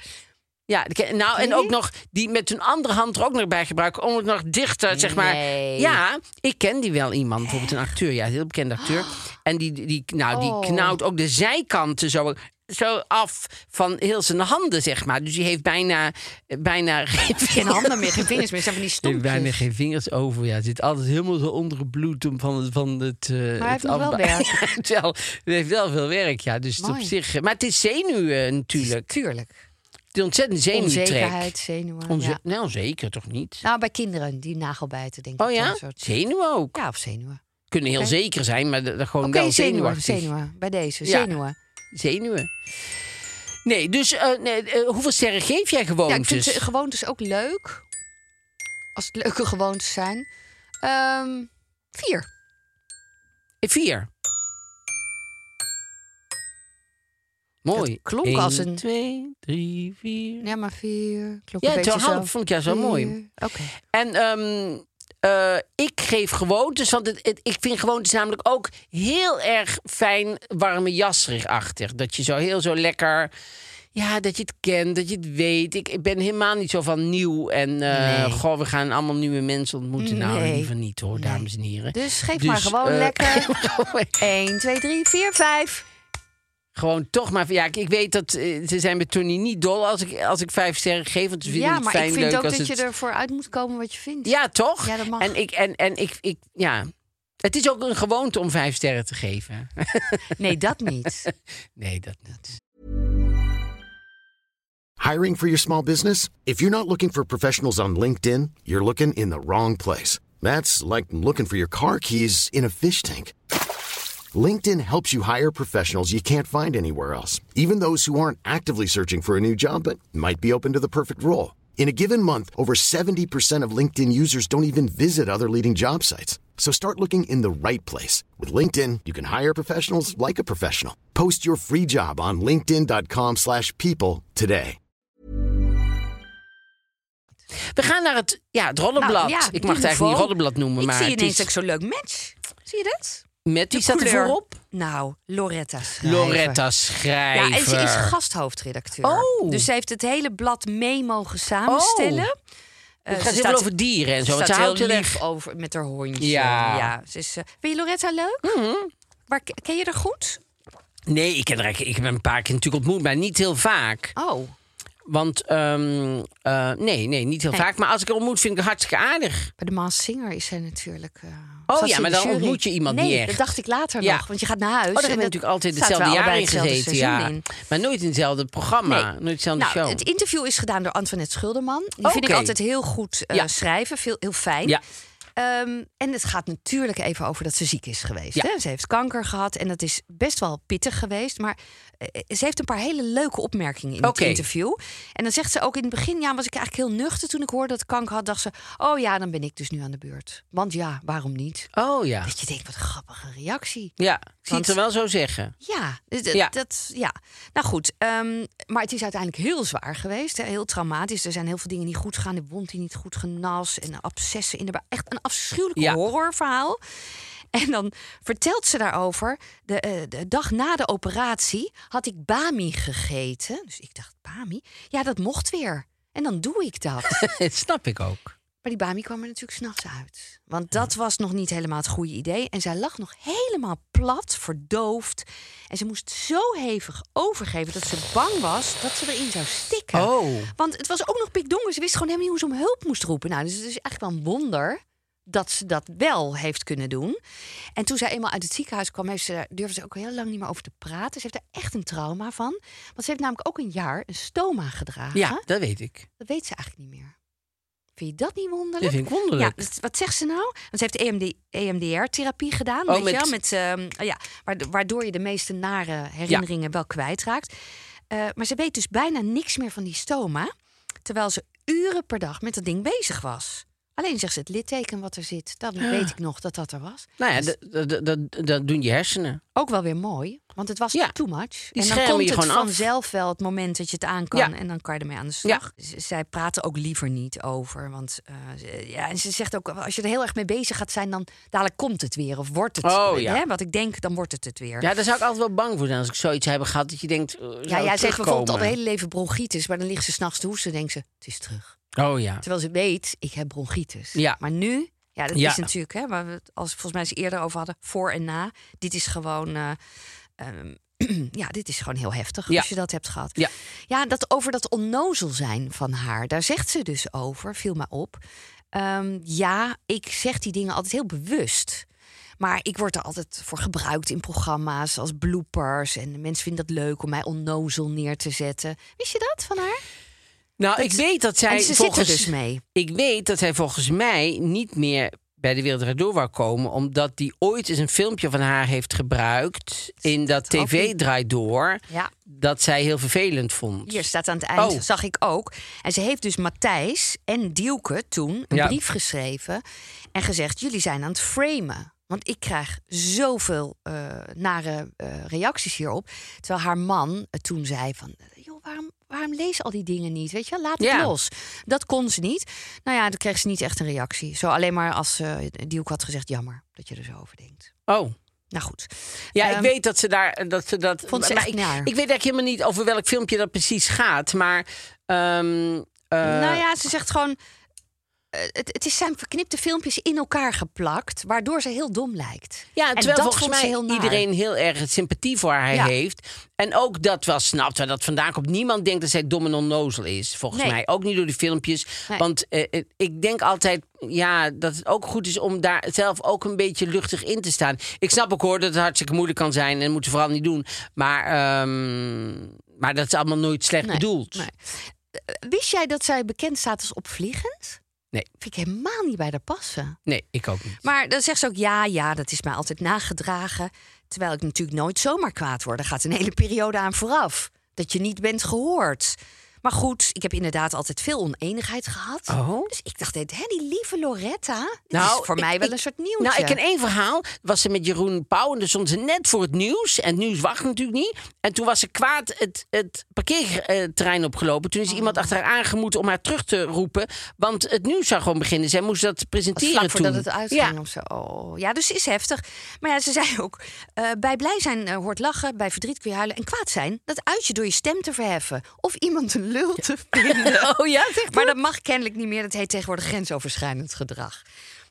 Speaker 2: Ja, nou, en ook nog die met hun andere hand er ook nog bij gebruiken om het nog dichter, zeg maar. Ja, ik ken die wel iemand, bijvoorbeeld een acteur, ja, een heel bekende acteur. En die, die, nou, die
Speaker 3: Oh.
Speaker 2: knauwt ook de zijkanten zo, zo af van heel zijn handen, zeg maar. Dus die heeft bijna, bijna *laughs* geen
Speaker 3: handen meer, geen vingers meer. Zijn van die
Speaker 2: Heeft bijna geen vingers over. Ja, zit altijd helemaal zo onder het bloed om van het. Van het
Speaker 3: hij heeft
Speaker 2: het
Speaker 3: nog wel werk.
Speaker 2: Hij heeft wel, hij heeft wel veel werk, ja. Dus op zich. eh, Maar het is zenuwen natuurlijk.
Speaker 3: Tuurlijk.
Speaker 2: Ontzettend zenuwtrek.
Speaker 3: Onzekerheid, zenuwen.
Speaker 2: Onze,
Speaker 3: ja.
Speaker 2: Nou, zeker toch niet?
Speaker 3: Nou, bij kinderen die nagelbijten, denk
Speaker 2: Oh
Speaker 3: ik.
Speaker 2: ja?
Speaker 3: dan, soort-
Speaker 2: Zenuwen ook.
Speaker 3: Ja, of zenuwen.
Speaker 2: Kunnen heel zeker zijn, maar dat gewoon wel
Speaker 3: zenuwen, zenuwen. Bij deze,
Speaker 2: Ja.
Speaker 3: zenuwen.
Speaker 2: Zenuwen. Nee, dus eh, nee, eh, hoeveel sterren geef jij
Speaker 3: Ja, ik
Speaker 2: gewoontes?
Speaker 3: vind gewoontes ook leuk. Als het leuke gewoontes zijn. Ehm, vier.
Speaker 2: Vier. Mooi.
Speaker 3: Dat klonk
Speaker 2: Eén,
Speaker 3: als een-
Speaker 2: twee, drie, vier.
Speaker 3: Ja, maar vier. Klonk
Speaker 2: Ja,
Speaker 3: een beetje
Speaker 2: zo
Speaker 3: zo.
Speaker 2: vond ik juist wel mooi.
Speaker 3: Oké.
Speaker 2: En ehm, eh, ik geef gewoontes, want het, het- ik vind gewoontes namelijk ook heel erg fijn warme jasserigachtig. Dat je zo heel zo lekker, ja, dat je het kent, dat je het weet. Ik, ik ben helemaal niet zo van nieuw en eh,
Speaker 3: Nee.
Speaker 2: goh, we gaan allemaal nieuwe mensen ontmoeten. Nou, liever niet hoor,
Speaker 3: Nee.
Speaker 2: dames en heren.
Speaker 3: Dus geef
Speaker 2: Dus,
Speaker 3: maar gewoon
Speaker 2: eh, *laughs*
Speaker 3: lekker.
Speaker 2: gewoon-
Speaker 3: 1, 2, 3, 4, 5.
Speaker 2: Gewoon toch maar, ja, ik, ik weet dat eh, ze zijn met Tony niet dol als ik, als ik vijf sterren geef. Want ze vinden
Speaker 3: Ja,
Speaker 2: het
Speaker 3: maar
Speaker 2: fijn
Speaker 3: ik vind
Speaker 2: leuk
Speaker 3: ook dat
Speaker 2: het...
Speaker 3: je ervoor uit moet komen wat je vindt.
Speaker 2: Ja, toch?
Speaker 3: Ja, dat mag.
Speaker 2: En ik, en, en ik, ik, ja. Het is ook een gewoonte om vijf sterren te geven. *laughs*
Speaker 3: Nee, dat niet.
Speaker 2: nee, dat niet.
Speaker 5: Hiring for your small business? If you're not looking for professionals on LinkedIn, you're looking in the wrong place. That's like looking for your car keys in a fish tank. LinkedIn helps you hire professionals you can't find anywhere else, even those who aren't actively searching for a new job but might be open to the perfect role. In a given month, over 70% of LinkedIn users don't even visit other leading job sites. So start looking in the right place. With LinkedIn, you can hire professionals like a professional. Post your free job on linkedin.com/people slash people today.
Speaker 2: We gaan naar het, ja, het roddelblad.
Speaker 3: Nou, ja,
Speaker 2: ik mag het eigenlijk niet roddelblad noemen,
Speaker 3: Ik
Speaker 2: maar
Speaker 3: zie
Speaker 2: het
Speaker 3: ineens
Speaker 2: is
Speaker 3: dat ik zo'n leuk match. Zie je dat?
Speaker 2: Met wie
Speaker 3: De
Speaker 2: staat er voorop?
Speaker 3: Nou, Loretta Schrijver.
Speaker 2: Loretta Schrijver.
Speaker 3: Ja, en ze is gasthoofdredacteur.
Speaker 2: Oh.
Speaker 3: Dus ze heeft het hele blad mee mogen samenstellen.
Speaker 2: Oh.
Speaker 3: Eh,
Speaker 2: Het gaat heel veel over dieren en zo.
Speaker 3: Ze staat heel lief over met haar hondje.
Speaker 2: Ja.
Speaker 3: ja ze is, eh, vind je Loretta leuk?
Speaker 2: Mhm.
Speaker 3: Waar, ken je haar goed?
Speaker 2: Nee, ik, ken haar, ik heb een paar keer natuurlijk ontmoet, maar niet heel vaak.
Speaker 3: Oh,
Speaker 2: Want, ehm, eh, nee, nee, niet heel
Speaker 3: Nee.
Speaker 2: vaak. Maar als ik haar ontmoet, vind ik haar hartstikke aardig.
Speaker 3: bij de Maas Singer is zij natuurlijk...
Speaker 2: Oh ja, maar dan
Speaker 3: jury.
Speaker 2: ontmoet je iemand
Speaker 3: nee,
Speaker 2: niet echt.
Speaker 3: dat dacht ik later
Speaker 2: Ja.
Speaker 3: nog. Want je gaat naar huis.
Speaker 2: Oh, daar
Speaker 3: en
Speaker 2: hebben natuurlijk altijd hetzelfde jaar in gezeten. Ja.
Speaker 3: in.
Speaker 2: Maar nooit in hetzelfde programma. Nooit hetzelfde
Speaker 3: nou,
Speaker 2: show.
Speaker 3: Het interview is gedaan door Antoinette Schulderman. Die vind ik altijd heel goed eh,
Speaker 2: Ja.
Speaker 3: schrijven. Veel, heel fijn.
Speaker 2: Ja.
Speaker 3: Ehm, en het gaat natuurlijk even over dat ze ziek is geweest.
Speaker 2: Ja.
Speaker 3: Hè? Ze heeft kanker gehad en dat is best wel pittig geweest. Maar ze heeft een paar hele leuke opmerkingen in het interview. En dan zegt ze ook in het begin, ja, was ik eigenlijk heel nuchter toen ik hoorde dat ik kanker had. Dacht ze, oh ja, dan ben ik dus nu aan de beurt. Want ja, waarom niet?
Speaker 2: Oh ja.
Speaker 3: Dat je denkt, wat een grappige reactie.
Speaker 2: Ja, ik zie
Speaker 3: Want-
Speaker 2: het er wel zo zeggen.
Speaker 3: Ja,
Speaker 2: Ja.
Speaker 3: Dat, ja. nou goed. ehm, maar het is uiteindelijk heel zwaar geweest. Hè, heel traumatisch. Er zijn heel veel dingen niet goed gegaan. De wond die niet goed genas. En abscessen in de. Echt een afschuwelijk
Speaker 2: Ja.
Speaker 3: horrorverhaal. En dan vertelt ze daarover. De, eh, de dag na de operatie had ik Bami gegeten. Dus ik dacht, Bami? Ja, dat mocht weer. En dan doe ik dat. *laughs*
Speaker 2: Dat snap ik ook.
Speaker 3: Maar die Bami kwam er natuurlijk s'nachts uit. Want dat was nog niet helemaal het goede idee. En zij lag nog helemaal plat, verdoofd. En ze moest zo hevig overgeven dat ze bang was dat ze erin zou stikken.
Speaker 2: Oh.
Speaker 3: Want het was ook nog pikdonker. Ze wist gewoon helemaal niet hoe ze om hulp moest roepen. Nou, dus het is eigenlijk wel een wonder dat ze dat wel heeft kunnen doen. En toen zij eenmaal uit het ziekenhuis kwam, heeft ze, daar- durfde ze ook heel lang niet meer over te praten. Ze heeft er echt een trauma van. Want ze heeft namelijk ook een jaar een stoma gedragen.
Speaker 2: Ja, dat weet ik.
Speaker 3: Dat weet ze eigenlijk niet meer. Vind je dat niet wonderlijk?
Speaker 2: Dat vind ik wonderlijk.
Speaker 3: Ja, dus wat zegt ze nou? Want ze heeft EMD, EMDR-therapie gedaan,
Speaker 2: Oh,
Speaker 3: weet
Speaker 2: met-
Speaker 3: je wel? Met, ehm, oh ja, waardo- waardoor je de meeste nare herinneringen wel kwijtraakt. Eh maar ze weet dus bijna niks meer van die stoma. Terwijl ze uren per dag met dat ding bezig was. Alleen zegt ze het litteken wat er zit. Dan weet ik nog dat dat er was.
Speaker 2: Nou ja,
Speaker 3: Dus
Speaker 2: dat, doen je hersenen.
Speaker 3: ook wel weer mooi, want het was
Speaker 2: Ja.
Speaker 3: too much.
Speaker 2: Die
Speaker 3: en dan komt het
Speaker 2: af.
Speaker 3: vanzelf wel het moment dat je het aan kan.
Speaker 2: Ja.
Speaker 3: En dan kan je ermee aan de slag. Zij praten ook liever niet over. Want eh, ja, en ze zegt ook, als je er heel erg mee bezig gaat zijn... dan dadelijk komt het weer of wordt het.
Speaker 2: Oh, ja.
Speaker 3: hè? Wat ik denk, dan wordt het het weer.
Speaker 2: Ja, daar zou ik altijd wel bang voor zijn als ik zoiets heb gehad. Dat je denkt, uh, zou
Speaker 3: ja,
Speaker 2: het
Speaker 3: ja ze heeft bijvoorbeeld al het hele leven bronchitis... maar dan ligt ze s'nachts te hoesten en denkt ze, het is terug.
Speaker 2: Oh ja.
Speaker 3: Terwijl ze weet, ik heb bronchitis.
Speaker 2: Ja.
Speaker 3: Maar nu, ja, dat
Speaker 2: Ja.
Speaker 3: is natuurlijk, hè, waar we het als volgens mij eens eerder over hadden, voor en na. Dit is gewoon, eh, ehm, *clears throat* ja, dit is gewoon heel heftig
Speaker 2: Ja.
Speaker 3: als je dat hebt gehad.
Speaker 2: Ja.
Speaker 3: ja, dat over dat onnozel zijn van haar, daar zegt ze dus over, viel me op. Ehm, ja, ik zeg die dingen altijd heel bewust. Maar ik word er altijd voor gebruikt in programma's als bloopers. En mensen vinden dat leuk om mij onnozel neer te zetten. Wist je dat van haar?
Speaker 2: Nou, ik weet dat zij
Speaker 3: ze
Speaker 2: volgens...
Speaker 3: dus mee.
Speaker 2: Ik weet dat zij volgens mij niet meer bij de Wereld Door wou komen... omdat die ooit eens een filmpje van haar heeft gebruikt... in dat TV. Draait Door...
Speaker 3: Ja.
Speaker 2: dat zij heel vervelend vond.
Speaker 3: Hier staat aan het eind,
Speaker 2: Oh.
Speaker 3: zag ik ook. En ze heeft dus Matthijs en Dielke toen een
Speaker 2: Ja.
Speaker 3: brief geschreven en gezegd: jullie zijn aan het framen. Want ik krijg zoveel eh, nare eh, reacties hierop. Terwijl haar man toen zei van... joh, waarom, waarom lees al die dingen niet? Weet je, laat het
Speaker 2: Ja.
Speaker 3: los. Dat kon ze niet. Nou ja, dan kreeg ze niet echt een reactie. Zo alleen maar als eh Dielke had gezegd... jammer dat je er zo over denkt.
Speaker 2: Oh.
Speaker 3: Nou goed.
Speaker 2: Ja,
Speaker 3: Ehm,
Speaker 2: ik weet dat ze daar. Dat ze dat,
Speaker 3: Vond ze
Speaker 2: maar ik,
Speaker 3: naar.
Speaker 2: ik weet eigenlijk helemaal niet over welk filmpje dat precies gaat. Maar. ehm, eh,
Speaker 3: nou ja, ze zegt gewoon... eh, het, het is zijn verknipte filmpjes in elkaar geplakt... waardoor ze heel dom lijkt.
Speaker 2: Ja,
Speaker 3: en
Speaker 2: terwijl
Speaker 3: dat
Speaker 2: volgens mij
Speaker 3: heel
Speaker 2: iedereen heel erg sympathie voor haar
Speaker 3: Ja.
Speaker 2: heeft. En ook dat wel snapt, waar dat vandaan komt. Niemand denkt dat zij dom en onnozel is, volgens
Speaker 3: Nee.
Speaker 2: mij. Ook niet door die filmpjes.
Speaker 3: Nee.
Speaker 2: Want eh, eh, ik denk altijd ja, dat het ook goed is om daar zelf ook een beetje luchtig in te staan. Ik snap ook hoor dat het hartstikke moeilijk kan zijn en moeten vooral niet doen. Maar, ehm, maar dat is allemaal nooit slecht
Speaker 3: Nee,
Speaker 2: bedoeld.
Speaker 3: Wist jij dat zij bekend staat als opvliegend?
Speaker 2: Nee.
Speaker 3: Vind ik helemaal niet bij haar passen.
Speaker 2: Nee, ik ook niet.
Speaker 3: Maar dan zegt ze ook, ja, ja, dat is mij altijd nagedragen. Terwijl ik natuurlijk nooit zomaar kwaad word. Er gaat een hele periode aan vooraf. Dat je niet bent gehoord. Maar goed, ik heb inderdaad altijd veel oneenigheid gehad.
Speaker 2: Oh.
Speaker 3: Dus ik dacht, hé, die lieve Loretta...
Speaker 2: Nou,
Speaker 3: is voor
Speaker 2: ik-
Speaker 3: mij wel
Speaker 2: ik-
Speaker 3: een soort nieuwtje.
Speaker 2: Nou, ik ken één verhaal. Was ze met Jeroen Pauw en dus stond ze net voor het nieuws. En het nieuws wacht natuurlijk niet. En toen was ze kwaad het, het parkeerterrein opgelopen. Toen is iemand
Speaker 3: Oh.
Speaker 2: achter haar aangemoeten om haar terug te roepen. Want het nieuws zou gewoon beginnen. Zij moest dat presenteren
Speaker 3: vlak
Speaker 2: toen.
Speaker 3: voordat het uitging
Speaker 2: Ja.
Speaker 3: of zo. Oh, ja, dus ze is heftig. Maar ja, ze zei ook... eh, bij blij zijn eh, hoort lachen, bij verdriet kun je huilen. En kwaad zijn, dat uit je door je stem te verheffen. Of iemand een lul te vinden. *laughs*
Speaker 2: Oh ja, zegt
Speaker 3: Maar dat mag kennelijk niet meer. Dat heet tegenwoordig grensoverschrijdend gedrag.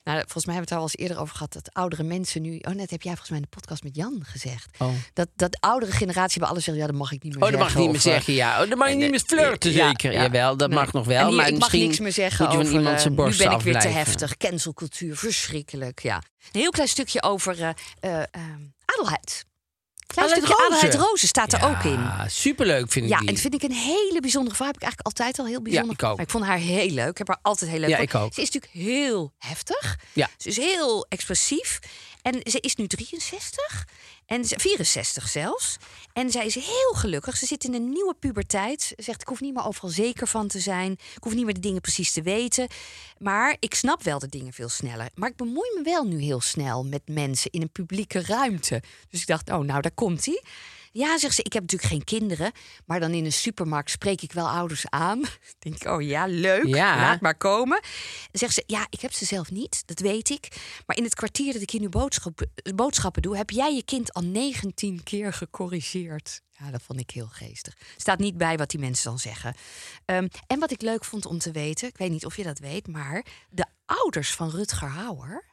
Speaker 3: Nou, volgens mij hebben we het daar al eens eerder over gehad. Dat oudere mensen nu... Oh, net heb jij volgens mij in de podcast met Jan gezegd.
Speaker 2: Oh.
Speaker 3: Dat, dat oudere generatie bij alles zeggen... Ja, dat mag ik niet meer
Speaker 2: Oh, dat
Speaker 3: zeggen.
Speaker 2: mag je niet meer
Speaker 3: eh,
Speaker 2: zeggen, ja. Oh, dat mag je niet meer flirten,
Speaker 3: ja,
Speaker 2: zeker.
Speaker 3: ja.
Speaker 2: Jawel, dat
Speaker 3: Nee.
Speaker 2: mag nog wel.
Speaker 3: Hier,
Speaker 2: maar
Speaker 3: ik mag niks meer zeggen
Speaker 2: moet je van
Speaker 3: over...
Speaker 2: iemand
Speaker 3: eh,
Speaker 2: zijn borst
Speaker 3: nu ben ik weer te heftig. Cancelcultuur, verschrikkelijk, ja. Een heel klein stukje over eh eh, eh, Adelheid.
Speaker 2: Adelheid
Speaker 3: stukje
Speaker 2: Rozen.
Speaker 3: Adelheid Rozen staat er ook in.
Speaker 2: Ja, superleuk vind ik
Speaker 3: Ja,
Speaker 2: die.
Speaker 3: en vind ik een hele bijzondere vrouw. Heb ik eigenlijk altijd al heel bijzonder.
Speaker 2: ik ook.
Speaker 3: Maar ik vond haar heel leuk. Ik heb haar altijd heel leuk.
Speaker 2: Ja, ik ook.
Speaker 3: Ze is natuurlijk heel heftig.
Speaker 2: Ja.
Speaker 3: Ze is heel expressief. En ze is nu 63. En ze- 64 zelfs. En zij is heel gelukkig. Ze zit in een nieuwe puberteit. Ze zegt, ik hoef niet meer overal zeker van te zijn. Ik hoef niet meer de dingen precies te weten. Maar ik snap wel de dingen veel sneller. Maar ik bemoei me wel nu heel snel met mensen in een publieke ruimte. Dus ik dacht, oh, nou, daar komt hij. Ja, zegt ze, ik heb natuurlijk geen kinderen. Maar dan in een supermarkt spreek ik wel ouders aan. *laughs* denk ik, oh ja, leuk.
Speaker 2: Ja.
Speaker 3: Laat maar komen. Zegt ze, ja, ik heb ze zelf niet, dat weet ik. Maar in het kwartier dat ik hier nu boodschap, boodschappen doe... heb jij je kind al 19 keer gecorrigeerd. Ja, dat vond ik heel geestig. Staat niet bij wat die mensen dan zeggen. Ehm, en wat ik leuk vond om te weten... ik weet niet of je dat weet... maar de ouders van Rutger Hauer...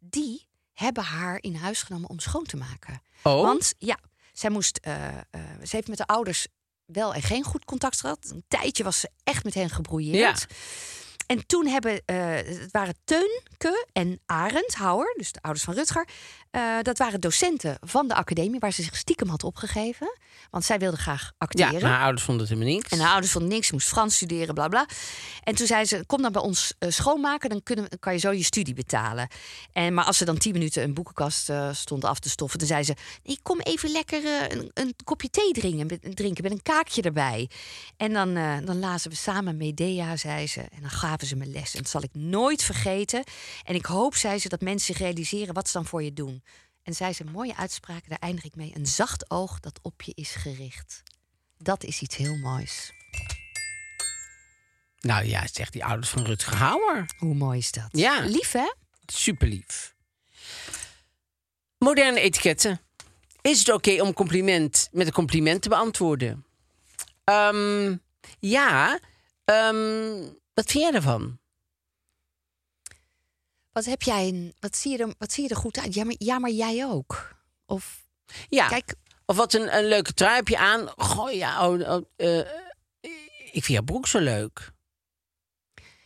Speaker 3: die hebben haar in huis genomen om schoon te maken.
Speaker 2: Oh?
Speaker 3: Want ja, zij moest... eh, eh, ze heeft met de ouders wel en geen goed contact gehad. Een tijdje was ze echt met hen gebrouilleerd. En toen hebben, eh, het waren Teunke en Arend Houwer, dus de ouders van Rutger. Eh, dat waren docenten van de academie waar ze zich stiekem had opgegeven. Want zij wilde graag
Speaker 2: ja,
Speaker 3: acteren.
Speaker 2: maar haar ouders vonden het helemaal niks.
Speaker 3: En haar ouders vonden niks, ze moest Frans studeren, bla bla. En toen zei ze: Kom dan bij ons eh, schoonmaken, dan kunnen, kan je zo je studie betalen. En, maar als ze dan tien minuten een boekenkast eh, stond af te stoffen, dan zei ze: nee, Kom even lekker een, een kopje thee drinken met, drinken met een kaakje erbij. En dan, dan lazen we samen Medea, zei ze. En dan gaven ze me les. En dat zal ik nooit vergeten. En ik hoop, zei ze, dat mensen zich realiseren wat ze dan voor je doen. En zei ze: Mooie uitspraken, daar eindig ik mee. Een zacht oog dat op je is gericht. Dat is iets heel moois.
Speaker 2: Nou ja, zegt die ouders van Rutger Hauer.
Speaker 3: Hoe mooi is dat?
Speaker 2: Ja.
Speaker 3: Lief, hè?
Speaker 2: Super lief. Moderne etiketten. Is het oké om een compliment met een compliment te beantwoorden? Ehm, ja. Ehm, wat vind jij ervan?
Speaker 3: Wat heb jij een, wat zie je er, wat zie je er goed uit? Ja, maar, ja, maar jij ook. Of
Speaker 2: Ja.
Speaker 3: kijk,
Speaker 2: Of wat een, een leuke trui heb je aan. Goh, ja, oh, oh, eh, ik vind jouw broek zo leuk.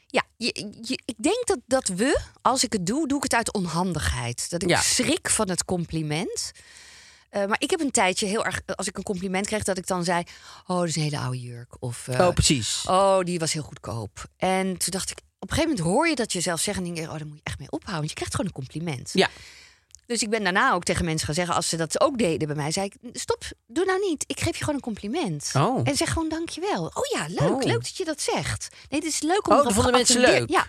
Speaker 3: ja, je, je- ik denk dat, dat we, als ik het doe, doe ik het uit onhandigheid. Dat ik
Speaker 2: Ja.
Speaker 3: schrik van het compliment. Eh, maar ik heb een tijdje heel erg, als ik een compliment kreeg, dat ik dan zei: Oh, dat is een hele oude jurk. Of, eh,
Speaker 2: oh, precies.
Speaker 3: Oh, die was heel goedkoop. En toen dacht ik, op een gegeven moment hoor je dat jezelf zeggen en denk je, oh, daar moet je echt mee ophouden. Want je krijgt gewoon een compliment.
Speaker 2: Ja.
Speaker 3: Dus ik ben daarna ook tegen mensen gaan zeggen, als ze dat ook deden bij mij, zei ik, stop, doe nou niet. Ik geef je gewoon een compliment.
Speaker 2: Oh.
Speaker 3: En zeg gewoon dankjewel. Oh ja, leuk,
Speaker 2: Oh.
Speaker 3: leuk dat je dat zegt. Nee, het is leuk om
Speaker 2: Oh, dat vonden mensen leuk?
Speaker 3: Ja.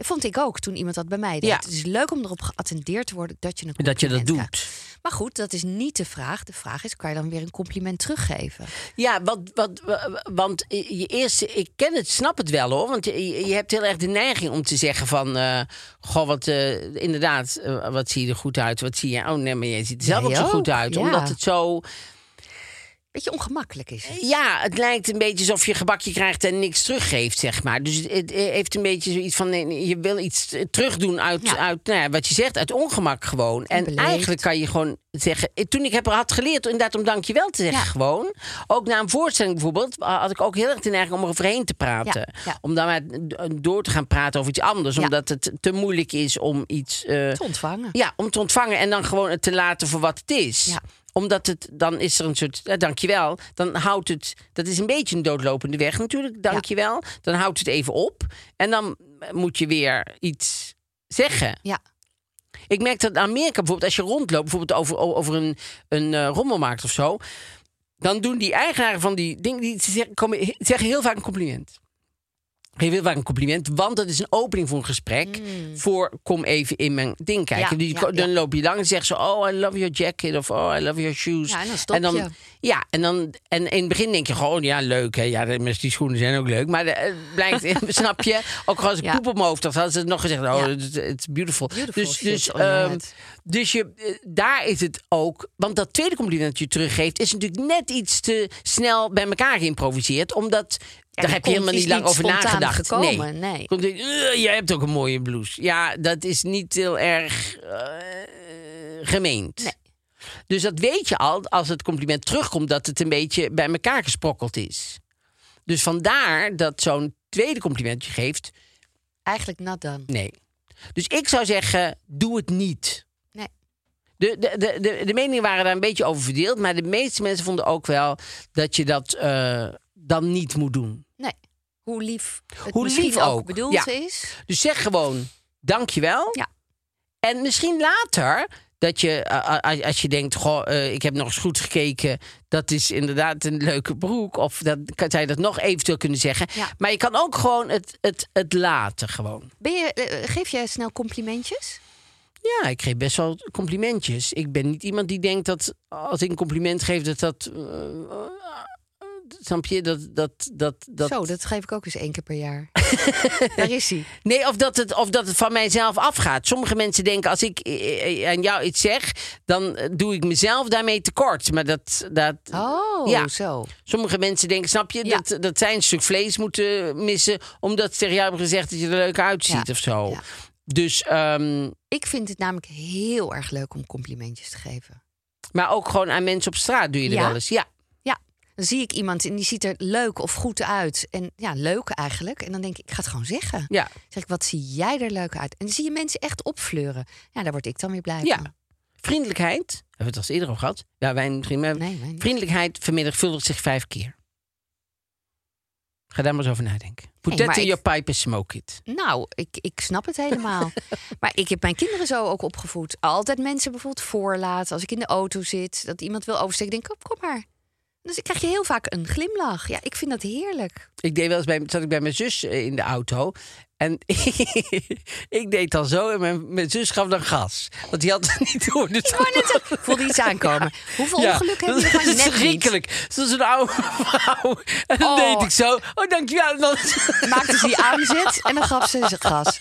Speaker 3: Vond ik ook toen iemand dat bij mij deed.
Speaker 2: Ja.
Speaker 3: Het is leuk om erop geattendeerd te worden dat je een
Speaker 2: Dat je dat doet.
Speaker 3: krijgt. Maar goed, dat is niet de vraag. De vraag is, kan je dan weer een compliment teruggeven?
Speaker 2: Ja, wat, wat, wa- want je eerste, ik ken het, snap het wel hoor. Want je, je hebt heel erg de neiging om te zeggen van, eh, goh, wat eh, inderdaad, eh, wat zie je er goed uit? Wat zie je? Oh nee, maar je ziet er zelf ook zo goed uit.
Speaker 3: ja.
Speaker 2: Omdat het zo,
Speaker 3: Beetje ongemakkelijk is het.
Speaker 2: ja, het lijkt een beetje alsof je gebakje krijgt en niks teruggeeft, zeg maar. Dus het, heeft een beetje zoiets van, nee, je wil iets eh, terugdoen uit,
Speaker 3: Ja.
Speaker 2: uit nou ja, wat je zegt, uit ongemak gewoon. En
Speaker 3: Beleefd.
Speaker 2: eigenlijk kan je gewoon zeggen, eh, toen ik heb had geleerd inderdaad om dankjewel te zeggen
Speaker 3: Ja.
Speaker 2: gewoon. Ook na een voorstelling bijvoorbeeld, had ik ook heel erg de neiging om er overheen te praten. Om dan maar door te gaan praten over iets anders. Omdat het te moeilijk is om iets... eh,
Speaker 3: Te ontvangen.
Speaker 2: ja, om te ontvangen en dan gewoon het te laten voor wat het is. Omdat het, dan is er een soort, eh, dankjewel. Dan houdt het, dat is een beetje een doodlopende weg natuurlijk, dankjewel. Dan houdt het even op. En dan moet je weer iets zeggen.
Speaker 3: Ja.
Speaker 2: Ik merk dat in Amerika bijvoorbeeld, als je rondloopt, bijvoorbeeld over, over een, een eh, rommelmarkt of zo. Dan doen die eigenaren van die dingen, die ze zeggen, komen, zeggen heel vaak een compliment. Geef heel vaak een compliment, want dat is een opening voor een gesprek. Voor kom even in mijn ding kijken.
Speaker 3: Mm. Ja, ja,
Speaker 2: dan
Speaker 3: ja.
Speaker 2: loop je lang en zeg ze: Oh, I love your jacket. Of Oh, I love your shoes.
Speaker 3: Ja, en dan stop
Speaker 2: dan,
Speaker 3: je.
Speaker 2: Ja, en, dan, en in het begin denk je gewoon: Ja, leuk. Hè? Ja, die schoenen zijn ook leuk. Maar het blijkt, *laughs* *laughs* snap je? Ook als ik poep op mijn hoofd had, hadden ze het nog gezegd: Oh, it's beautiful.
Speaker 3: Beautiful
Speaker 2: dus
Speaker 3: shit
Speaker 2: dus, ehm, dus je, eh, daar is het ook. Want dat tweede compliment dat je teruggeeft, is natuurlijk net iets te snel bij elkaar geïmproviseerd. Omdat daar heb je helemaal
Speaker 3: komt-
Speaker 2: niet lang
Speaker 3: niet
Speaker 2: over nagedacht.
Speaker 3: gekomen, nee.
Speaker 2: Komt in, "Eh, jij hebt ook een mooie blouse. Ja, dat is niet heel erg eh, gemeend.
Speaker 3: Nee.
Speaker 2: Dus dat weet je al als het compliment terugkomt, dat het een beetje bij elkaar gesprokkeld is. Dus vandaar dat zo'n tweede compliment je geeft,
Speaker 3: Eigenlijk nat dan.
Speaker 2: nee. Dus ik zou zeggen, doe het niet.
Speaker 3: Nee.
Speaker 2: De, de, de, de, de meningen waren daar een beetje over verdeeld. Maar de meeste mensen vonden ook wel dat je dat eh, dan niet moet doen.
Speaker 3: Nee. Hoe lief het
Speaker 2: Hoe
Speaker 3: misschien
Speaker 2: lief
Speaker 3: ook,
Speaker 2: ook,
Speaker 3: bedoeld
Speaker 2: ja.
Speaker 3: is.
Speaker 2: Dus zeg gewoon dankjewel.
Speaker 3: Ja.
Speaker 2: En misschien later dat je, eh, eh, als je denkt, goh, eh, ik heb nog eens goed gekeken, dat is inderdaad een leuke broek. Of dat kan zou je dat nog eventueel kunnen zeggen.
Speaker 3: Ja.
Speaker 2: Maar je kan ook gewoon het, het, het laten gewoon.
Speaker 3: Ben je, eh, geef je snel complimentjes?
Speaker 2: Ja, ik geef best wel complimentjes. Ik ben niet iemand die denkt dat als ik een compliment geef, dat dat. eh, eh, snap je? Dat, dat, dat, dat,
Speaker 3: Zo, dat geef ik ook eens één keer per jaar. *laughs* Daar is hij.
Speaker 2: Nee, of dat, het, of dat het van mijzelf afgaat. Sommige mensen denken, als ik eh, eh, aan jou iets zeg, dan eh, doe ik mezelf daarmee tekort. Maar dat. dat
Speaker 3: Oh,
Speaker 2: Ja.
Speaker 3: zo.
Speaker 2: Sommige mensen denken, snap je,
Speaker 3: Ja.
Speaker 2: dat, dat zij een stuk vlees moeten missen. omdat ze tegen jou hebben gezegd dat je er leuk uitziet
Speaker 3: Ja.
Speaker 2: of zo.
Speaker 3: Ja.
Speaker 2: Dus, ehm,
Speaker 3: Ik vind het namelijk heel erg leuk om complimentjes te geven.
Speaker 2: maar ook gewoon aan mensen op straat doe je er wel eens. Ja.
Speaker 3: Dan zie ik iemand en die ziet er leuk of goed uit. En ja, leuk eigenlijk. En dan denk ik, ik ga het gewoon zeggen.
Speaker 2: Ja.
Speaker 3: Dan zeg ik, wat zie jij er leuk uit? En dan zie je mensen echt opfleuren. Ja, daar word ik dan weer blij
Speaker 2: Ja.
Speaker 3: van.
Speaker 2: Vriendelijkheid, hebben we het al eens eerder gehad? Ja, wij misschien. Maar
Speaker 3: Nee, wij
Speaker 2: vriendelijkheid vermenigvuldigt zich vijf keer. Ga daar maar eens over nadenken. Put in your pipe and smoke it.
Speaker 3: Nou, ik, ik snap het helemaal. *laughs* maar ik heb mijn kinderen zo ook opgevoed. Altijd mensen bijvoorbeeld voorlaten. Als ik in de auto zit, dat iemand wil oversteken, denk ik, "Kom, kom maar. Dus ik krijg je heel vaak een glimlach. Ja, ik vind dat heerlijk.
Speaker 2: Ik deed wel eens bij, zat ik bij mijn zus eh, in de auto. En *laughs* ik deed dan zo en mijn, mijn zus gaf dan gas. Want die had het *laughs* niet door. Dus
Speaker 3: Ik zeggen, ik voelde iets *laughs* aankomen. Hoeveel
Speaker 2: Ja,
Speaker 3: ongeluk hebben jullie gewoon
Speaker 2: is
Speaker 3: net niet?
Speaker 2: verschrikkelijk. Zoals een oude vrouw. En dan
Speaker 3: Oh.
Speaker 2: deed ik zo. Oh, dankjewel. Dan,
Speaker 3: Maakte ze die aanzet en dan gaf ze gas.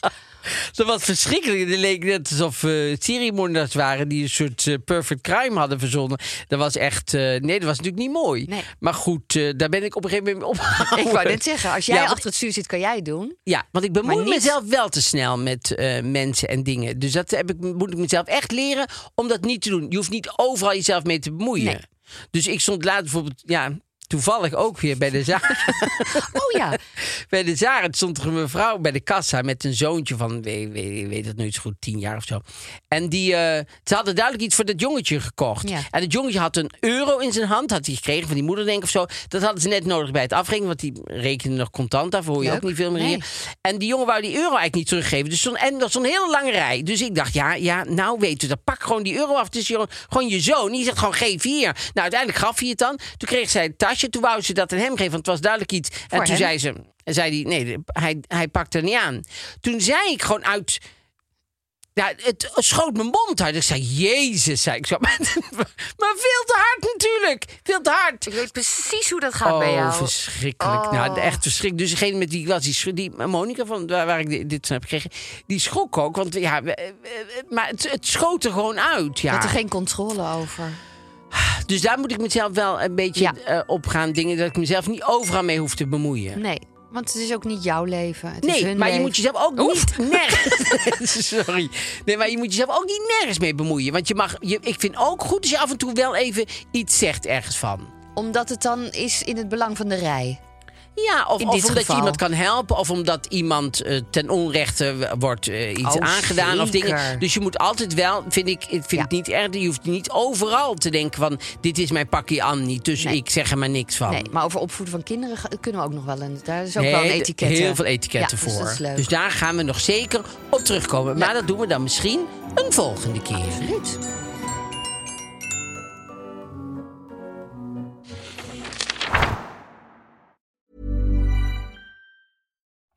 Speaker 2: Dat was verschrikkelijk. Het leek net alsof uh, waren die een soort eh, perfect crime hadden verzonnen. Dat was echt... eh, nee, dat was natuurlijk niet mooi.
Speaker 3: Nee.
Speaker 2: Maar goed, daar ben ik op een gegeven moment mee opgehouden. *laughs*
Speaker 3: Ik wou net zeggen, als jij
Speaker 2: Ja,
Speaker 3: achter het stuur zit, kan jij het doen.
Speaker 2: Ja, want ik bemoei
Speaker 3: niet-
Speaker 2: mezelf wel te snel met mensen en dingen. Dus dat heb ik, moet ik mezelf echt leren om dat niet te doen. Je hoeft niet overal jezelf mee te bemoeien.
Speaker 3: Nee.
Speaker 2: Dus ik stond later bijvoorbeeld, ja, toevallig ook weer bij de Zara. *laughs*
Speaker 3: Oh ja. *laughs*
Speaker 2: bij de Zara stond er een mevrouw bij de kassa met een zoontje van, weet, weet, weet het nooit zo goed, tien jaar of zo. En die, eh, ze hadden duidelijk iets voor dat jongetje gekocht.
Speaker 3: Ja.
Speaker 2: En het jongetje had een euro in zijn hand, had hij gekregen van die moeder denk ik of zo. Dat hadden ze net nodig bij het afrekenen, want die rekenen nog contant af, hoor je
Speaker 3: Leuk.
Speaker 2: ook niet veel meer
Speaker 3: Nee.
Speaker 2: hier. En die jongen wou die euro eigenlijk niet teruggeven. Dus stond, en dat een hele lange rij. Dus ik dacht, ja, ja nou weet u, dat pak gewoon die euro af. Het is gewoon, gewoon je zoon. Die zegt gewoon, geef hier. Nou, uiteindelijk gaf hij het dan. Toen kreeg zij het tasje. Toen wou ze dat aan hem geven, want het was duidelijk iets. en
Speaker 3: Voor
Speaker 2: toen
Speaker 3: hem?
Speaker 2: zei ze, zei die, nee, hij, hij pakte er niet aan. Toen zei ik gewoon uit... Ja, het schoot mijn mond uit. Ik zei, jezus, zei ik zo. *laughs* Maar, maar veel te hard natuurlijk. Veel te hard.
Speaker 3: Ik weet precies hoe dat gaat bij
Speaker 2: Oh,
Speaker 3: jou.
Speaker 2: verschrikkelijk.
Speaker 3: Oh.
Speaker 2: Nou, echt verschrikkelijk. Dus degene met ik was, die, die Monica van waar, waar ik dit, heb gekregen, die schrok ook. Want ja, maar het, het schoot er gewoon uit.
Speaker 3: Je
Speaker 2: Ja.
Speaker 3: had er geen controle over.
Speaker 2: Dus daar moet ik mezelf wel een beetje
Speaker 3: Ja.
Speaker 2: eh, op gaan dingen. Dat ik mezelf niet overal mee hoef te bemoeien.
Speaker 3: Nee, want het is ook niet jouw leven. Het is
Speaker 2: Nee,
Speaker 3: hun
Speaker 2: maar je moet jezelf ook niet *laughs* nergens. *laughs* Sorry. Nee, maar je moet jezelf ook niet nergens mee bemoeien. Want je mag. Je, ik vind ook goed als je af en toe wel even iets zegt ergens van.
Speaker 3: Omdat het dan is in het belang van de rij.
Speaker 2: Ja, of, omdat
Speaker 3: geval.
Speaker 2: je iemand kan helpen, of omdat iemand eh, ten onrechte wordt eh, iets
Speaker 3: Oh,
Speaker 2: aangedaan of dingen. Dus je moet altijd wel, vind ik, ik vind
Speaker 3: Ja.
Speaker 2: het niet erg. Je hoeft niet overal te denken van dit is mijn pakje aan niet, dus
Speaker 3: Nee.
Speaker 2: ik zeg er maar niks van.
Speaker 3: Nee, maar over opvoeden van kinderen kunnen we ook nog wel. En daar is ook
Speaker 2: Nee,
Speaker 3: wel een etiket.
Speaker 2: Heel veel etiketten
Speaker 3: ja, dus
Speaker 2: voor.
Speaker 3: is leuk.
Speaker 2: daar gaan we nog zeker op terugkomen. Maar dat doen we dan misschien een volgende keer.
Speaker 3: Absoluut.